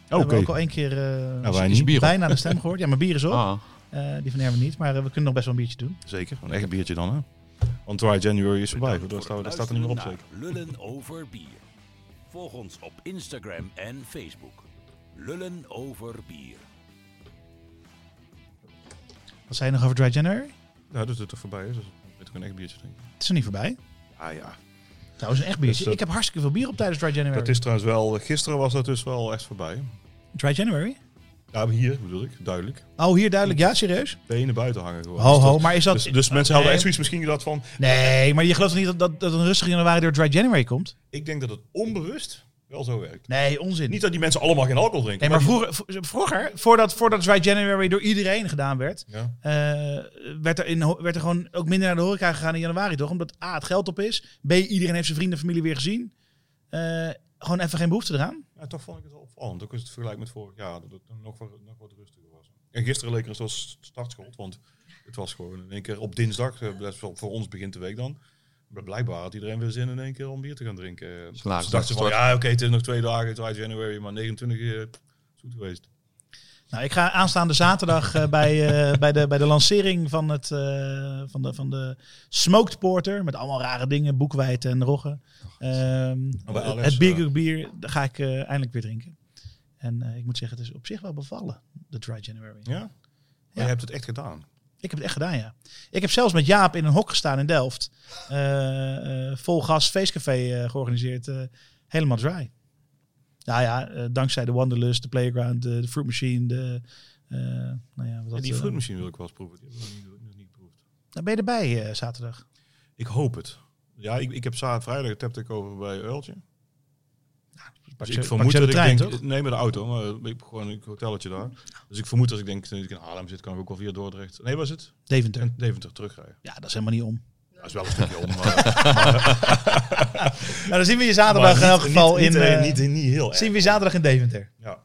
We hebben ook al één keer eh, Nou, wij bier bijna de stem gehoord. Ja, mijn bier is op. Ah, Eh, die van Erwin niet, maar eh, we kunnen nog best wel een biertje doen. Zeker, een echt biertje dan. Hè? Want Dry January is voorbij. Daar staat, daar staat er niet meer op zeker. Lullen over bier. Volg ons op Instagram en Facebook. Lullen over bier. Wat zei je nog over Dry January? Ja, dat het er voorbij is. Dus ik een echt biertje drinken. Het is er niet voorbij. Ah ja. Trouwens, een echt biertje. Dus, ik heb hartstikke veel bier op tijdens Dry January. Dat is trouwens wel, gisteren was dat dus wel echt voorbij. Dry January? Ja, hier bedoel ik, duidelijk. Oh, hier duidelijk. Ja, serieus? Benen buiten hangen gewoon. Ho, Dus ho. dat- Maar is dat... Dus, dus mensen hadden echt zoiets misschien gedacht van... Nee, maar je gelooft niet dat, dat, dat een rustige januari door Dry January komt? Ik denk dat het onbewust wel zo werkt. Nee, onzin. Niet dat die mensen allemaal geen alcohol drinken. nee, maar vroeger, vroeger voordat, voordat Dry January door iedereen gedaan werd, Ja. eh, werd, er in, werd er gewoon ook minder naar de horeca gegaan in januari, toch? Omdat A, het geld op is. B, iedereen heeft zijn vrienden en familie weer gezien. Eh, gewoon even geen behoefte eraan. Ja, toch vond ik het wel opvallend. Ook als het vergelijk met vorig jaar, dat het nog, wat, nog wat rustiger was. En gisteren leek er een soort startschot, want het was gewoon in één keer op dinsdag, eh, best wel voor ons begint de week dan. Maar blijkbaar had iedereen weer zin in één keer om bier te gaan drinken. Slagen Ze dachten van, ja oké, het is nog twee dagen, het is januari, maar 29 eh, zoet geweest. Nou, ik ga aanstaande zaterdag eh, bij, eh, bij, de, bij de lancering van, het, eh, van, de, van de Smoked Porter. Met allemaal rare dingen, boekwijd en roggen. Ehm, Oh, bij Alex, het bier, daar ga ik eindelijk weer drinken. En eh, ik moet zeggen, het is op zich wel bevallen, de Dry January. Ja? Maar Ja. je hebt het echt gedaan. Ik heb het echt gedaan, ja. Ik heb zelfs met Jaap in een hok gestaan in Delft. Eh, eh, vol gas feestcafé eh, georganiseerd. helemaal dry. Nou ja, dankzij de Wanderlust, de Playground, de, de Fruit Machine, de... nou ja, wat Ja, die fruitmachine wil ik wel eens proeven. Die heb ik nog niet, nog niet geproefd. Nou, ben je erbij zaterdag? Ik hoop het. Ja, ik, ik heb zaterdag, vrijdag heb ik over bij Uiltje. Dus je- ik vermoed dat de ik denk, toch? nee met de auto, maar ik heb gewoon een hotelletje daar. Dus ik vermoed als ik denk dat ik in Haarlem zit, kan ik ook wel via Dordrecht. Nee, was het? Deventer. En Deventer terugrijden. Ja, dat is helemaal niet om. Dat is wel een stukje om, maar, Nou, dan zien we je zaterdag in elk geval niet, in... niet, eh, niet, niet heel erg. zien we je zaterdag in Deventer. Ja.